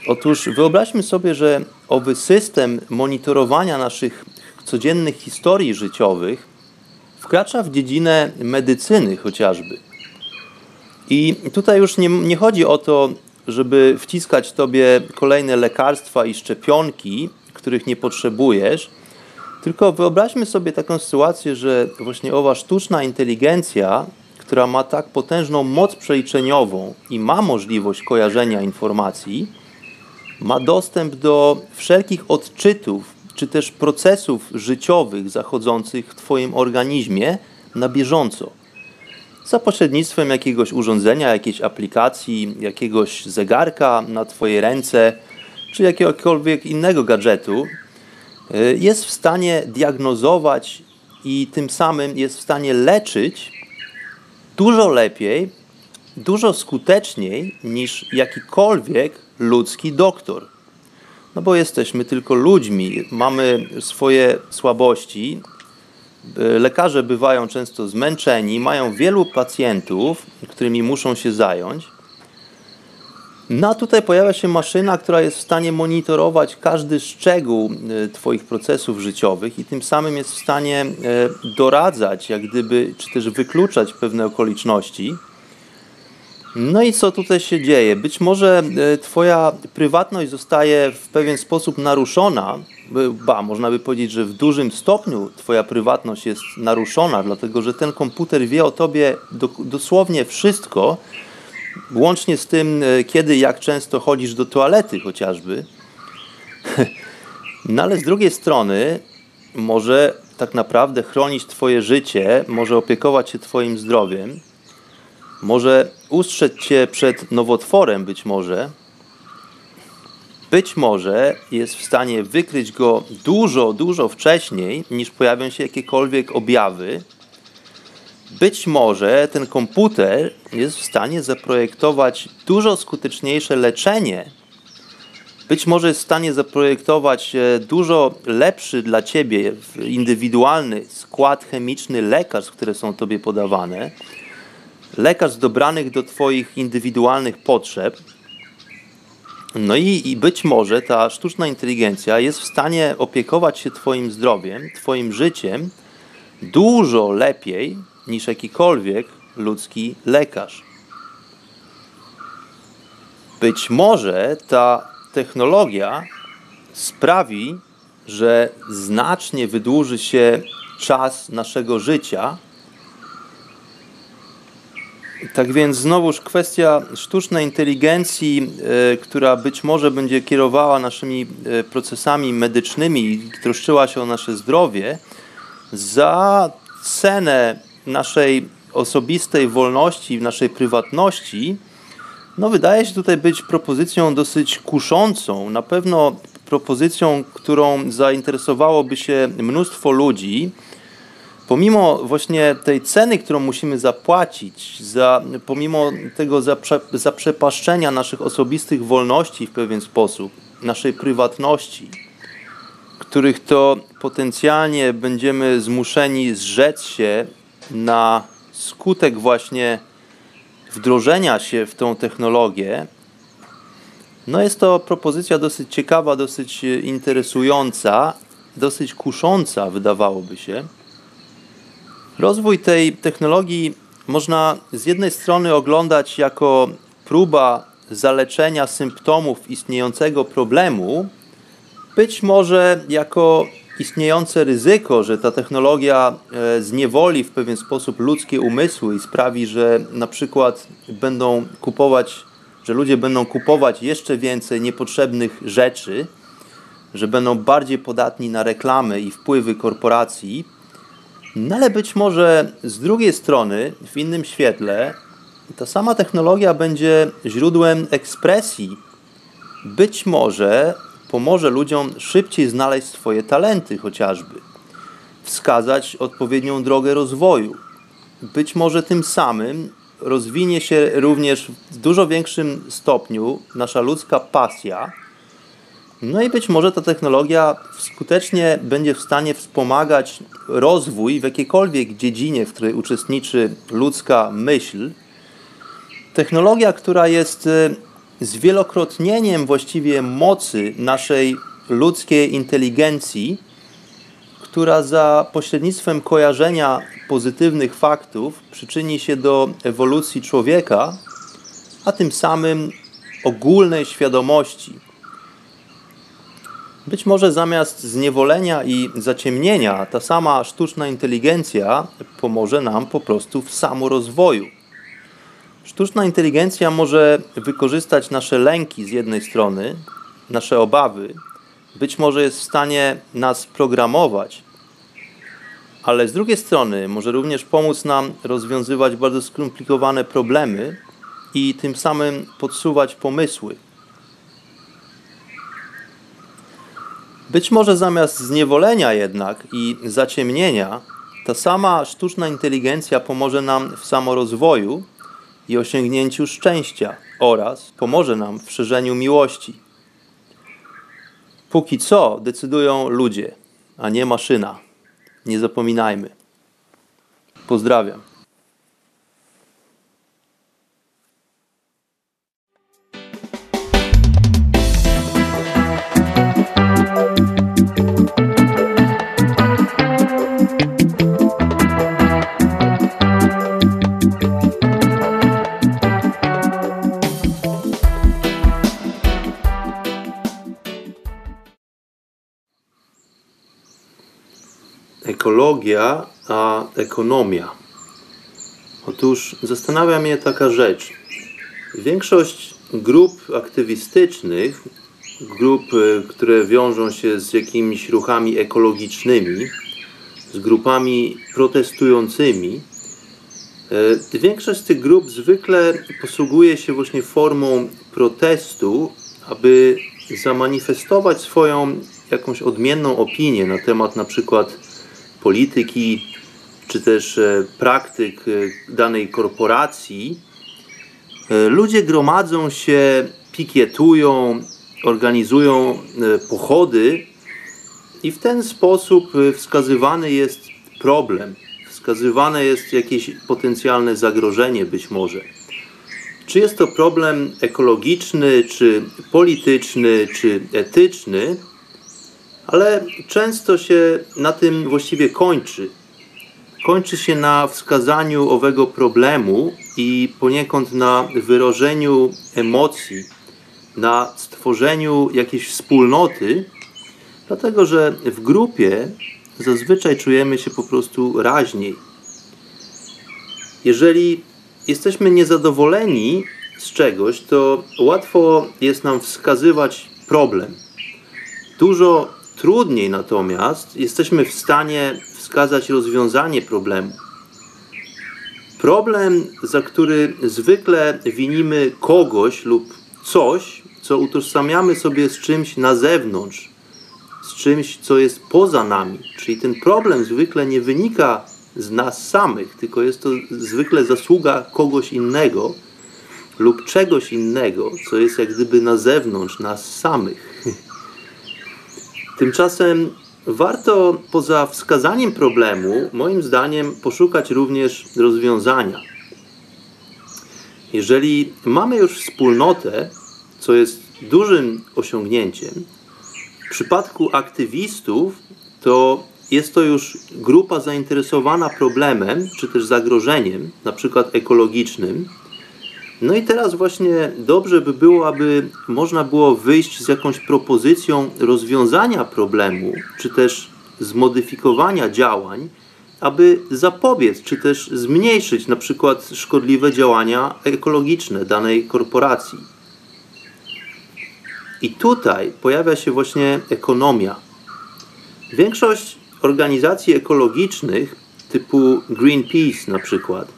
Otóż wyobraźmy sobie, że owy system monitorowania naszych codziennych historii życiowych wkracza w dziedzinę medycyny chociażby. I tutaj już nie, nie chodzi o to, żeby wciskać tobie kolejne lekarstwa i szczepionki, których nie potrzebujesz. Tylko wyobraźmy sobie taką sytuację, że właśnie owa sztuczna inteligencja, która ma tak potężną moc przeliczeniową i ma możliwość kojarzenia informacji, ma dostęp do wszelkich odczytów czy też procesów życiowych zachodzących w Twoim organizmie na bieżąco. Za pośrednictwem jakiegoś urządzenia, jakiejś aplikacji, jakiegoś zegarka na Twoje ręce, czy jakiegokolwiek innego gadżetu, y, jest w stanie diagnozować i tym samym jest w stanie leczyć dużo lepiej, dużo skuteczniej niż jakikolwiek ludzki doktor. No bo jesteśmy tylko ludźmi, mamy swoje słabości. Lekarze bywają często zmęczeni, mają wielu pacjentów, którymi muszą się zająć. No a tutaj pojawia się maszyna, która jest w stanie monitorować każdy szczegół e, Twoich procesów życiowych i tym samym jest w stanie e, doradzać, jak gdyby, czy też wykluczać pewne okoliczności. No i co tutaj się dzieje? Być może e, Twoja prywatność zostaje w pewien sposób naruszona, ba, można by powiedzieć, że w dużym stopniu Twoja prywatność jest naruszona, dlatego że ten komputer wie o Tobie dosłownie wszystko, Łącznie z tym, e, kiedy, jak często chodzisz do toalety chociażby. No ale z drugiej strony może tak naprawdę chronić Twoje życie, może opiekować się Twoim zdrowiem, może ustrzec Cię przed nowotworem być może, być może jest w stanie wykryć go dużo, dużo wcześniej, niż pojawią się jakiekolwiek objawy, być może ten komputer jest w stanie zaprojektować dużo skuteczniejsze leczenie. Być może jest w stanie zaprojektować e, dużo lepszy dla ciebie indywidualny skład chemiczny lekarstw, które są tobie podawane, lekarstw dobranych do twoich indywidualnych potrzeb. No i, i być może ta sztuczna inteligencja jest w stanie opiekować się twoim zdrowiem, twoim życiem dużo lepiej niż jakikolwiek ludzki lekarz. Być może ta technologia sprawi, że znacznie wydłuży się czas naszego życia. Tak więc znowuż kwestia sztucznej inteligencji, y, która być może będzie kierowała naszymi y, procesami medycznymi i troszczyła się o nasze zdrowie, za cenę naszej osobistej wolności, naszej prywatności, no wydaje się tutaj być propozycją dosyć kuszącą. Na pewno propozycją, którą zainteresowałoby się mnóstwo ludzi. Pomimo właśnie tej ceny, którą musimy zapłacić, za, pomimo tego zaprze, zaprzepaszczenia naszych osobistych wolności w pewien sposób, naszej prywatności, których to potencjalnie będziemy zmuszeni zrzec się na skutek właśnie wdrożenia się w tą technologię, no jest to propozycja dosyć ciekawa, dosyć interesująca, dosyć kusząca, wydawałoby się. Rozwój tej technologii można z jednej strony oglądać jako próba zaleczenia symptomów istniejącego problemu, być może jako istniejące ryzyko, że ta technologia e, zniewoli w pewien sposób ludzkie umysły i sprawi, że na przykład będą kupować, że ludzie będą kupować jeszcze więcej niepotrzebnych rzeczy, że będą bardziej podatni na reklamy i wpływy korporacji. No ale być może z drugiej strony, w innym świetle, ta sama technologia będzie źródłem ekspresji. Być może pomoże ludziom szybciej znaleźć swoje talenty, chociażby, wskazać odpowiednią drogę rozwoju. Być może tym samym rozwinie się również w dużo większym stopniu nasza ludzka pasja. No i być może ta technologia skutecznie będzie w stanie wspomagać rozwój w jakiejkolwiek dziedzinie, w której uczestniczy ludzka myśl. Technologia, która jest zwielokrotnieniem właściwie mocy naszej ludzkiej inteligencji, która za pośrednictwem kojarzenia pozytywnych faktów przyczyni się do ewolucji człowieka, a tym samym ogólnej świadomości. Być może zamiast zniewolenia i zaciemnienia, ta sama sztuczna inteligencja pomoże nam po prostu w samorozwoju. Sztuczna inteligencja może wykorzystać nasze lęki z jednej strony, nasze obawy, być może jest w stanie nas programować, ale z drugiej strony może również pomóc nam rozwiązywać bardzo skomplikowane problemy i tym samym podsuwać pomysły. Być może zamiast zniewolenia jednak i zaciemnienia, ta sama sztuczna inteligencja pomoże nam w samorozwoju i osiągnięciu szczęścia oraz pomoże nam w szerzeniu miłości. Póki co decydują ludzie, a nie maszyna. Nie zapominajmy. Pozdrawiam. Ekologia a ekonomia. Otóż zastanawia mnie taka rzecz. Większość grup aktywistycznych, grup, e, które wiążą się z jakimiś ruchami ekologicznymi, z grupami protestującymi, e, większość tych grup zwykle posługuje się właśnie formą protestu, aby zamanifestować swoją jakąś odmienną opinię na temat na przykład polityki czy też e, praktyk e, danej korporacji, e, ludzie gromadzą się, pikietują, organizują pochody i w ten sposób wskazywany jest problem, wskazywane jest jakieś potencjalne zagrożenie być może. Czy jest to problem ekologiczny, czy polityczny, czy etyczny, ale często się na tym właściwie kończy. Kończy się na wskazaniu owego problemu i poniekąd na wyrażeniu emocji, na stworzeniu jakiejś wspólnoty, dlatego że w grupie zazwyczaj czujemy się po prostu raźniej. Jeżeli jesteśmy niezadowoleni z czegoś, to łatwo jest nam wskazywać problem. Dużo Trudniej natomiast jesteśmy w stanie wskazać rozwiązanie problemu. Problem, za który zwykle winimy kogoś lub coś, co utożsamiamy sobie z czymś na zewnątrz, z czymś, co jest poza nami. Czyli ten problem zwykle nie wynika z nas samych, tylko jest to zwykle zasługa kogoś innego lub czegoś innego, co jest jak gdyby na zewnątrz nas samych. Tymczasem warto poza wskazaniem problemu, moim zdaniem, poszukać również rozwiązania. Jeżeli mamy już wspólnotę, co jest dużym osiągnięciem, w przypadku aktywistów to jest to już grupa zainteresowana problemem czy też zagrożeniem, na przykład ekologicznym, no i teraz właśnie dobrze by było, aby można było wyjść z jakąś propozycją rozwiązania problemu, czy też zmodyfikowania działań, aby zapobiec, czy też zmniejszyć na przykład szkodliwe działania ekologiczne danej korporacji. I tutaj pojawia się właśnie ekonomia. Większość organizacji ekologicznych typu Greenpeace na przykład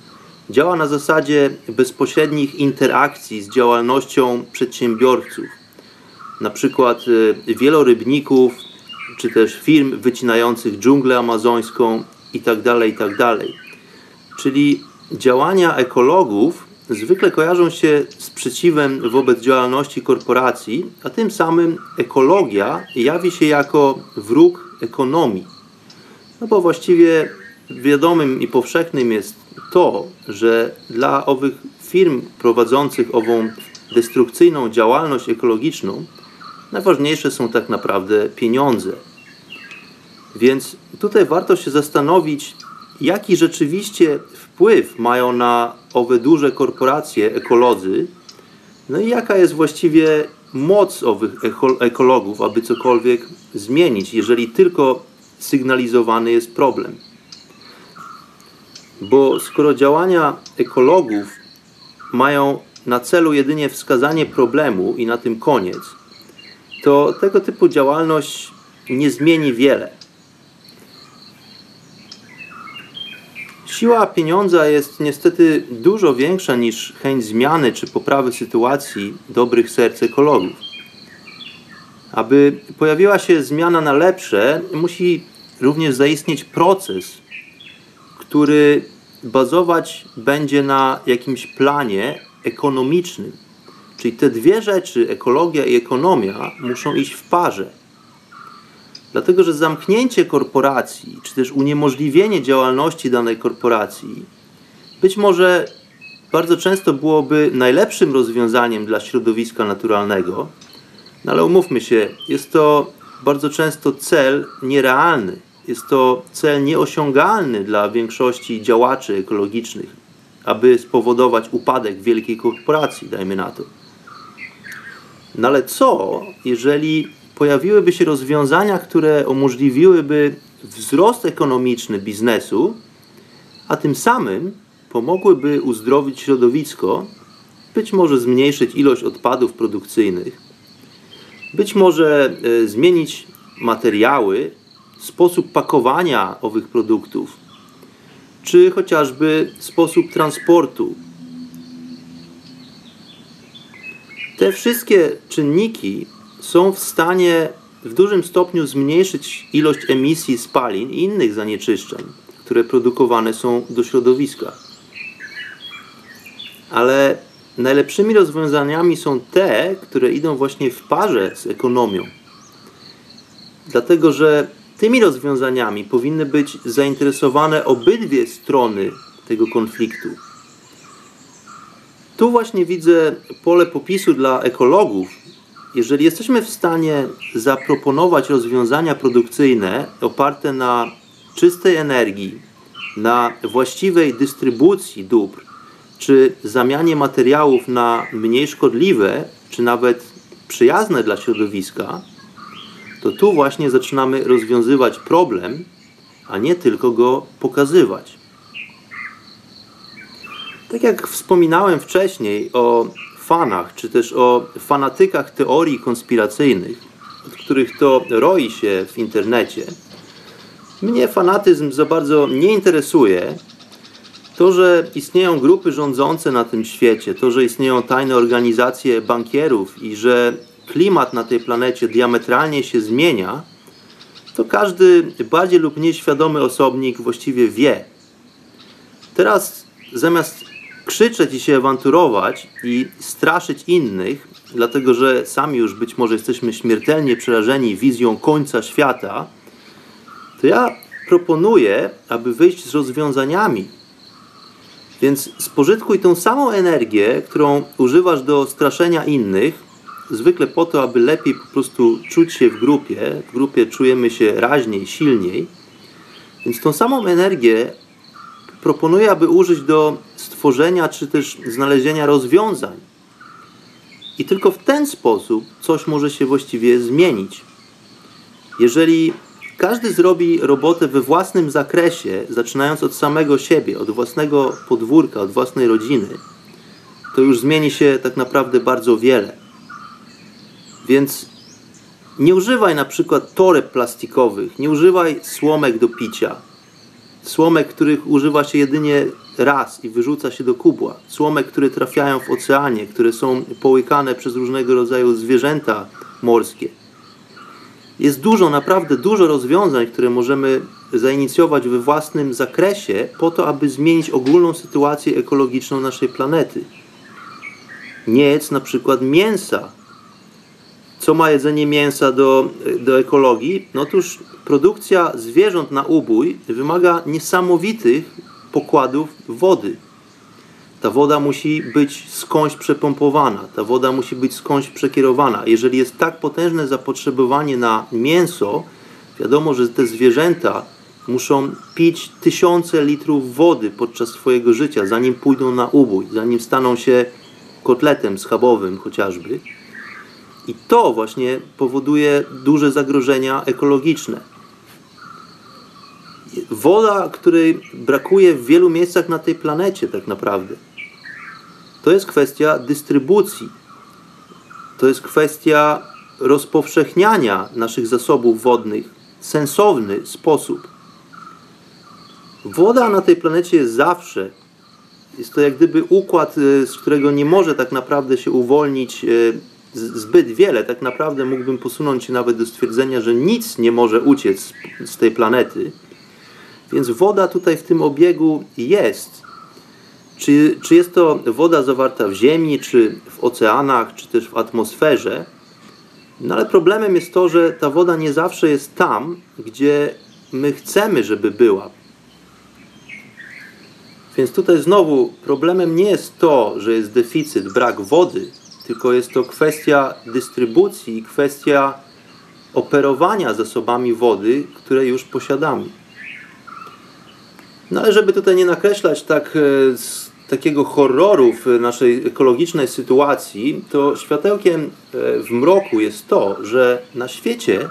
Działa na zasadzie bezpośrednich interakcji z działalnością przedsiębiorców, na przykład y, wielorybników, czy też firm wycinających dżunglę amazońską itd., tak itd. Tak Czyli działania ekologów zwykle kojarzą się z sprzeciwem wobec działalności korporacji, a tym samym ekologia jawi się jako wróg ekonomii. No bo właściwie wiadomym i powszechnym jest to, że dla owych firm prowadzących ową destrukcyjną działalność ekologiczną najważniejsze są tak naprawdę pieniądze. Więc tutaj warto się zastanowić, jaki rzeczywiście wpływ mają na owe duże korporacje ekolodzy, no i jaka jest właściwie moc owych ekologów, aby cokolwiek zmienić, jeżeli tylko sygnalizowany jest problem. Bo skoro działania ekologów mają na celu jedynie wskazanie problemu i na tym koniec, to tego typu działalność nie zmieni wiele. Siła pieniądza jest niestety dużo większa niż chęć zmiany czy poprawy sytuacji dobrych serc ekologów. Aby pojawiła się zmiana na lepsze, musi również zaistnieć proces, który bazować będzie na jakimś planie ekonomicznym. Czyli te dwie rzeczy, ekologia i ekonomia, muszą iść w parze. Dlatego, że zamknięcie korporacji, czy też uniemożliwienie działalności danej korporacji, być może bardzo często byłoby najlepszym rozwiązaniem dla środowiska naturalnego, no ale umówmy się, jest to bardzo często cel nierealny. Jest to cel nieosiągalny dla większości działaczy ekologicznych, aby spowodować upadek wielkiej korporacji, dajmy na to. No ale co, jeżeli pojawiłyby się rozwiązania, które umożliwiłyby wzrost ekonomiczny biznesu, a tym samym pomogłyby uzdrowić środowisko, być może zmniejszyć ilość odpadów produkcyjnych, być może e, zmienić materiały, sposób pakowania owych produktów, czy chociażby sposób transportu. Te wszystkie czynniki są w stanie w dużym stopniu zmniejszyć ilość emisji spalin i innych zanieczyszczeń, które produkowane są do środowiska. Ale najlepszymi rozwiązaniami są te, które idą właśnie w parze z ekonomią. Dlatego, że tymi rozwiązaniami powinny być zainteresowane obydwie strony tego konfliktu. Tu właśnie widzę pole popisu dla ekologów, jeżeli jesteśmy w stanie zaproponować rozwiązania produkcyjne oparte na czystej energii, na właściwej dystrybucji dóbr, czy zamianie materiałów na mniej szkodliwe, czy nawet przyjazne dla środowiska, to tu właśnie zaczynamy rozwiązywać problem, a nie tylko go pokazywać. Tak jak wspominałem wcześniej o fanach, czy też o fanatykach teorii konspiracyjnych, od których to roi się w internecie, mnie fanatyzm za bardzo nie interesuje. To, że istnieją grupy rządzące na tym świecie, to, że istnieją tajne organizacje bankierów i że klimat na tej planecie diametralnie się zmienia, to każdy bardziej lub mniej świadomy osobnik właściwie wie. Teraz zamiast krzyczeć i się awanturować i straszyć innych, dlatego że sami już być może jesteśmy śmiertelnie przerażeni wizją końca świata, to ja proponuję, aby wyjść z rozwiązaniami. Więc spożytkuj tą samą energię, którą używasz do straszenia innych, zwykle po to, aby lepiej po prostu czuć się w grupie. W grupie czujemy się raźniej, silniej. Więc tą samą energię proponuję, aby użyć do stworzenia czy też znalezienia rozwiązań. I tylko w ten sposób coś może się właściwie zmienić. Jeżeli każdy zrobi robotę we własnym zakresie, zaczynając od samego siebie, od własnego podwórka, od własnej rodziny, to już zmieni się tak naprawdę bardzo wiele. Więc nie używaj na przykład toreb plastikowych, nie używaj słomek do picia, słomek, których używa się jedynie raz i wyrzuca się do kubła, słomek, które trafiają w oceanie, które są połykane przez różnego rodzaju zwierzęta morskie. Jest dużo, naprawdę dużo rozwiązań, które możemy zainicjować we własnym zakresie po to, aby zmienić ogólną sytuację ekologiczną naszej planety. Nie jedz na przykład mięsa. Co ma jedzenie mięsa do, do ekologii? No otóż produkcja zwierząt na ubój wymaga niesamowitych pokładów wody. Ta woda musi być skądś przepompowana, ta woda musi być skądś przekierowana. Jeżeli jest tak potężne zapotrzebowanie na mięso, wiadomo, że te zwierzęta muszą pić tysiące litrów wody podczas swojego życia, zanim pójdą na ubój, zanim staną się kotletem schabowym chociażby. I to właśnie powoduje duże zagrożenia ekologiczne. Woda, której brakuje w wielu miejscach na tej planecie, tak naprawdę. To jest kwestia dystrybucji. To jest kwestia rozpowszechniania naszych zasobów wodnych w sensowny sposób. Woda na tej planecie jest zawsze. Jest to jak gdyby układ, y, z którego nie może tak naprawdę się uwolnić y, zbyt wiele. Tak naprawdę mógłbym posunąć się nawet do stwierdzenia, że nic nie może uciec z tej planety. Więc woda tutaj w tym obiegu jest. Czy, czy jest to woda zawarta w ziemi, czy w oceanach, czy też w atmosferze? No ale problemem jest to, że ta woda nie zawsze jest tam, gdzie my chcemy, żeby była. Więc tutaj znowu problemem nie jest to, że jest deficyt, brak wody, tylko jest to kwestia dystrybucji, kwestia operowania zasobami wody, które już posiadamy. No ale żeby tutaj nie nakreślać tak e, takiego horroru w naszej ekologicznej sytuacji, to światełkiem e, w mroku jest to, że na świecie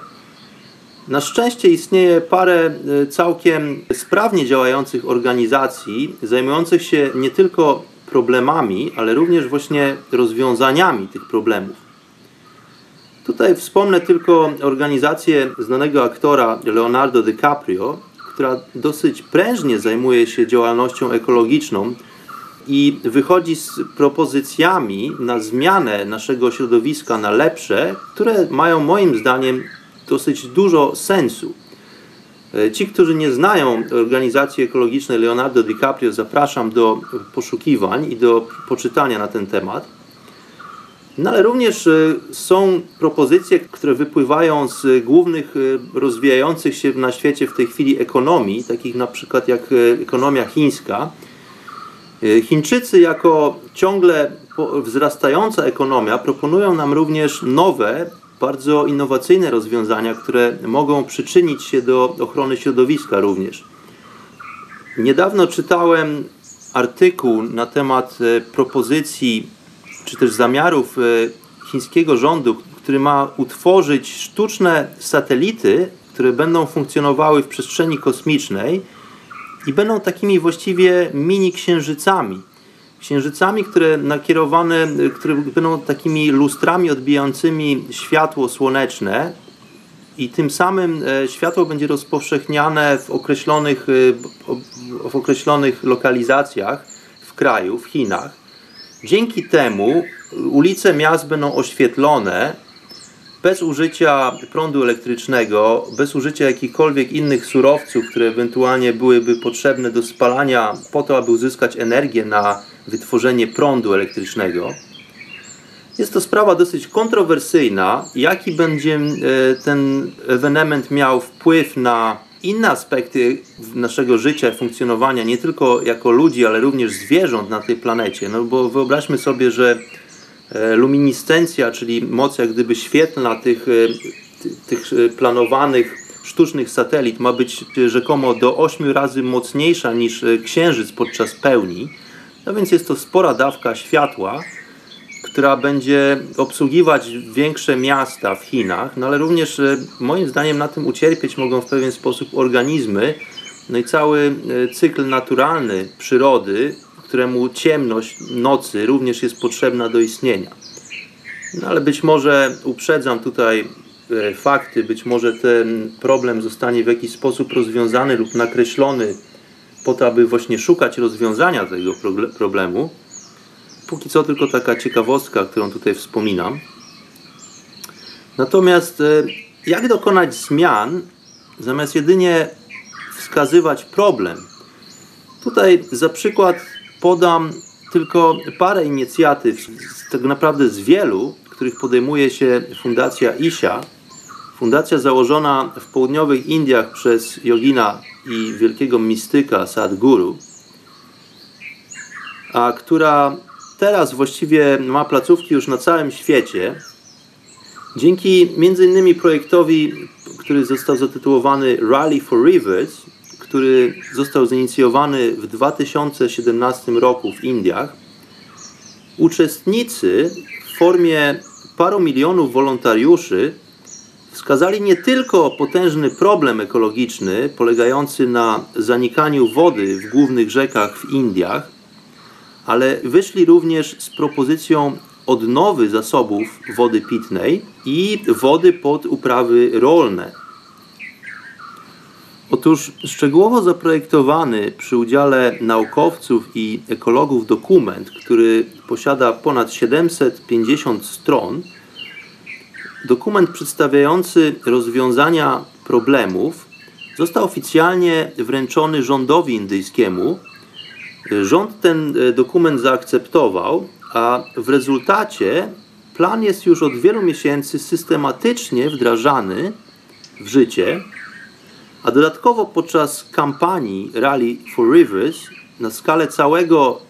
na szczęście istnieje parę e, całkiem sprawnie działających organizacji zajmujących się nie tylko problemami, ale również właśnie rozwiązaniami tych problemów. Tutaj wspomnę tylko organizację znanego aktora Leonardo DiCaprio, która dosyć prężnie zajmuje się działalnością ekologiczną i wychodzi z propozycjami na zmianę naszego środowiska na lepsze, które mają moim zdaniem dosyć dużo sensu. E, ci, którzy nie znają organizacji ekologicznej Leonardo DiCaprio, zapraszam do poszukiwań i do poczytania na ten temat. No ale również e, są propozycje, które wypływają z głównych e, rozwijających się na świecie w tej chwili ekonomii, takich na przykład jak ekonomia chińska. Chińczycy jako ciągle wzrastająca ekonomia proponują nam również nowe, bardzo innowacyjne rozwiązania, które mogą przyczynić się do ochrony środowiska również. Niedawno czytałem artykuł na temat e, propozycji czy też zamiarów e, chińskiego rządu, który ma utworzyć sztuczne satelity, które będą funkcjonowały w przestrzeni kosmicznej i będą takimi właściwie mini księżycami księżycami, które nakierowane, które będą takimi lustrami odbijającymi światło słoneczne i tym samym e, światło będzie rozpowszechniane w określonych, e, w określonych lokalizacjach w kraju, w Chinach. Dzięki temu ulice miast będą oświetlone bez użycia prądu elektrycznego, bez użycia jakichkolwiek innych surowców, które ewentualnie byłyby potrzebne do spalania po to, aby uzyskać energię na wytworzenie prądu elektrycznego. Jest to sprawa dosyć kontrowersyjna. Jaki będzie e, ten ewenement miał wpływ na inne aspekty naszego życia, funkcjonowania, nie tylko jako ludzi, ale również zwierząt na tej planecie? No bo wyobraźmy sobie, że luminiscencja, czyli moc jak gdyby świetlna tych, e, tych planowanych sztucznych satelit ma być rzekomo do 8 razy mocniejsza niż Księżyc podczas pełni. No więc jest to spora dawka światła, która będzie obsługiwać większe miasta w Chinach, no ale również e, moim zdaniem na tym ucierpieć mogą w pewien sposób organizmy, no i cały e, cykl naturalny przyrody, któremu ciemność nocy również jest potrzebna do istnienia. No ale być może uprzedzam tutaj e, fakty, być może ten problem zostanie w jakiś sposób rozwiązany lub nakreślony po to, aby właśnie szukać rozwiązania tego problemu. Póki co tylko taka ciekawostka, którą tutaj wspominam. Natomiast e, jak dokonać zmian, zamiast jedynie wskazywać problem? Tutaj za przykład podam tylko parę inicjatyw, tak naprawdę z wielu, których podejmuje się Fundacja ISIA. Fundacja założona w południowych Indiach przez jogina i wielkiego mistyka Sadhguru, a która teraz właściwie ma placówki już na całym świecie. Dzięki między innymi projektowi, który został zatytułowany Rally for Rivers, który został zainicjowany w 2017 roku w Indiach, uczestnicy w formie paru milionów wolontariuszy wskazali nie tylko potężny problem ekologiczny polegający na zanikaniu wody w głównych rzekach w Indiach, ale wyszli również z propozycją odnowy zasobów wody pitnej i wody pod uprawy rolne. Otóż szczegółowo zaprojektowany przy udziale naukowców i ekologów dokument, który posiada ponad 750 stron, dokument przedstawiający rozwiązania problemów, został oficjalnie wręczony rządowi indyjskiemu. Rząd ten e, dokument zaakceptował, a w rezultacie plan jest już od wielu miesięcy systematycznie wdrażany w życie a dodatkowo podczas kampanii Rally for Rivers na skalę całego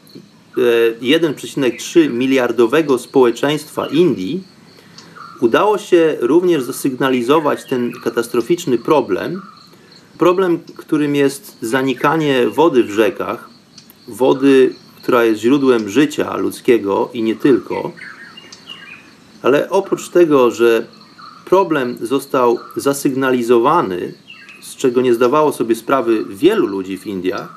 1,3 e, miliardowego społeczeństwa Indii udało się również zasygnalizować ten katastroficzny problem. Problem, którym jest zanikanie wody w rzekach, wody, która jest źródłem życia ludzkiego i nie tylko. Ale oprócz tego, że problem został zasygnalizowany czego nie zdawało sobie sprawy wielu ludzi w Indiach,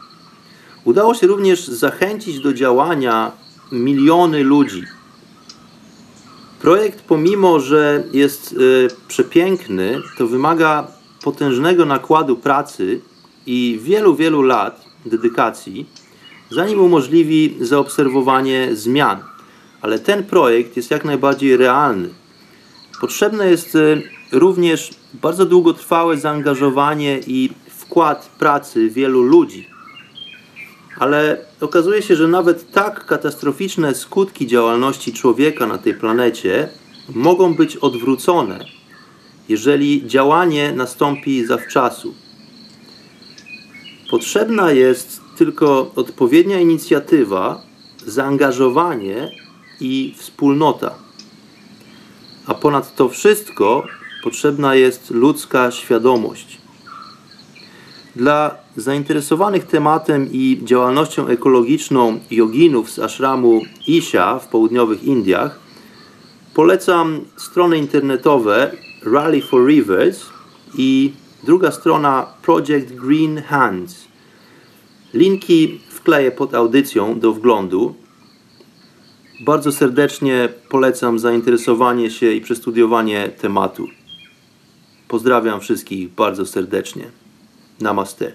udało się również zachęcić do działania miliony ludzi. Projekt, pomimo że jest y, przepiękny, to wymaga potężnego nakładu pracy i wielu, wielu lat dedykacji, zanim umożliwi zaobserwowanie zmian. Ale ten projekt jest jak najbardziej realny. Potrzebne jest y, również bardzo długotrwałe zaangażowanie i wkład pracy wielu ludzi. Ale okazuje się, że nawet tak katastroficzne skutki działalności człowieka na tej planecie mogą być odwrócone, jeżeli działanie nastąpi zawczasu. Potrzebna jest tylko odpowiednia inicjatywa, zaangażowanie i wspólnota. A ponad to wszystko potrzebna jest ludzka świadomość. Dla zainteresowanych tematem i działalnością ekologiczną joginów z ashramu Isha w południowych Indiach polecam strony internetowe Rally for Rivers i druga strona Project Green Hands. Linki wkleję pod audycją do wglądu. Bardzo serdecznie polecam zainteresowanie się i przestudiowanie tematu. Pozdrawiam wszystkich bardzo serdecznie. Namaste.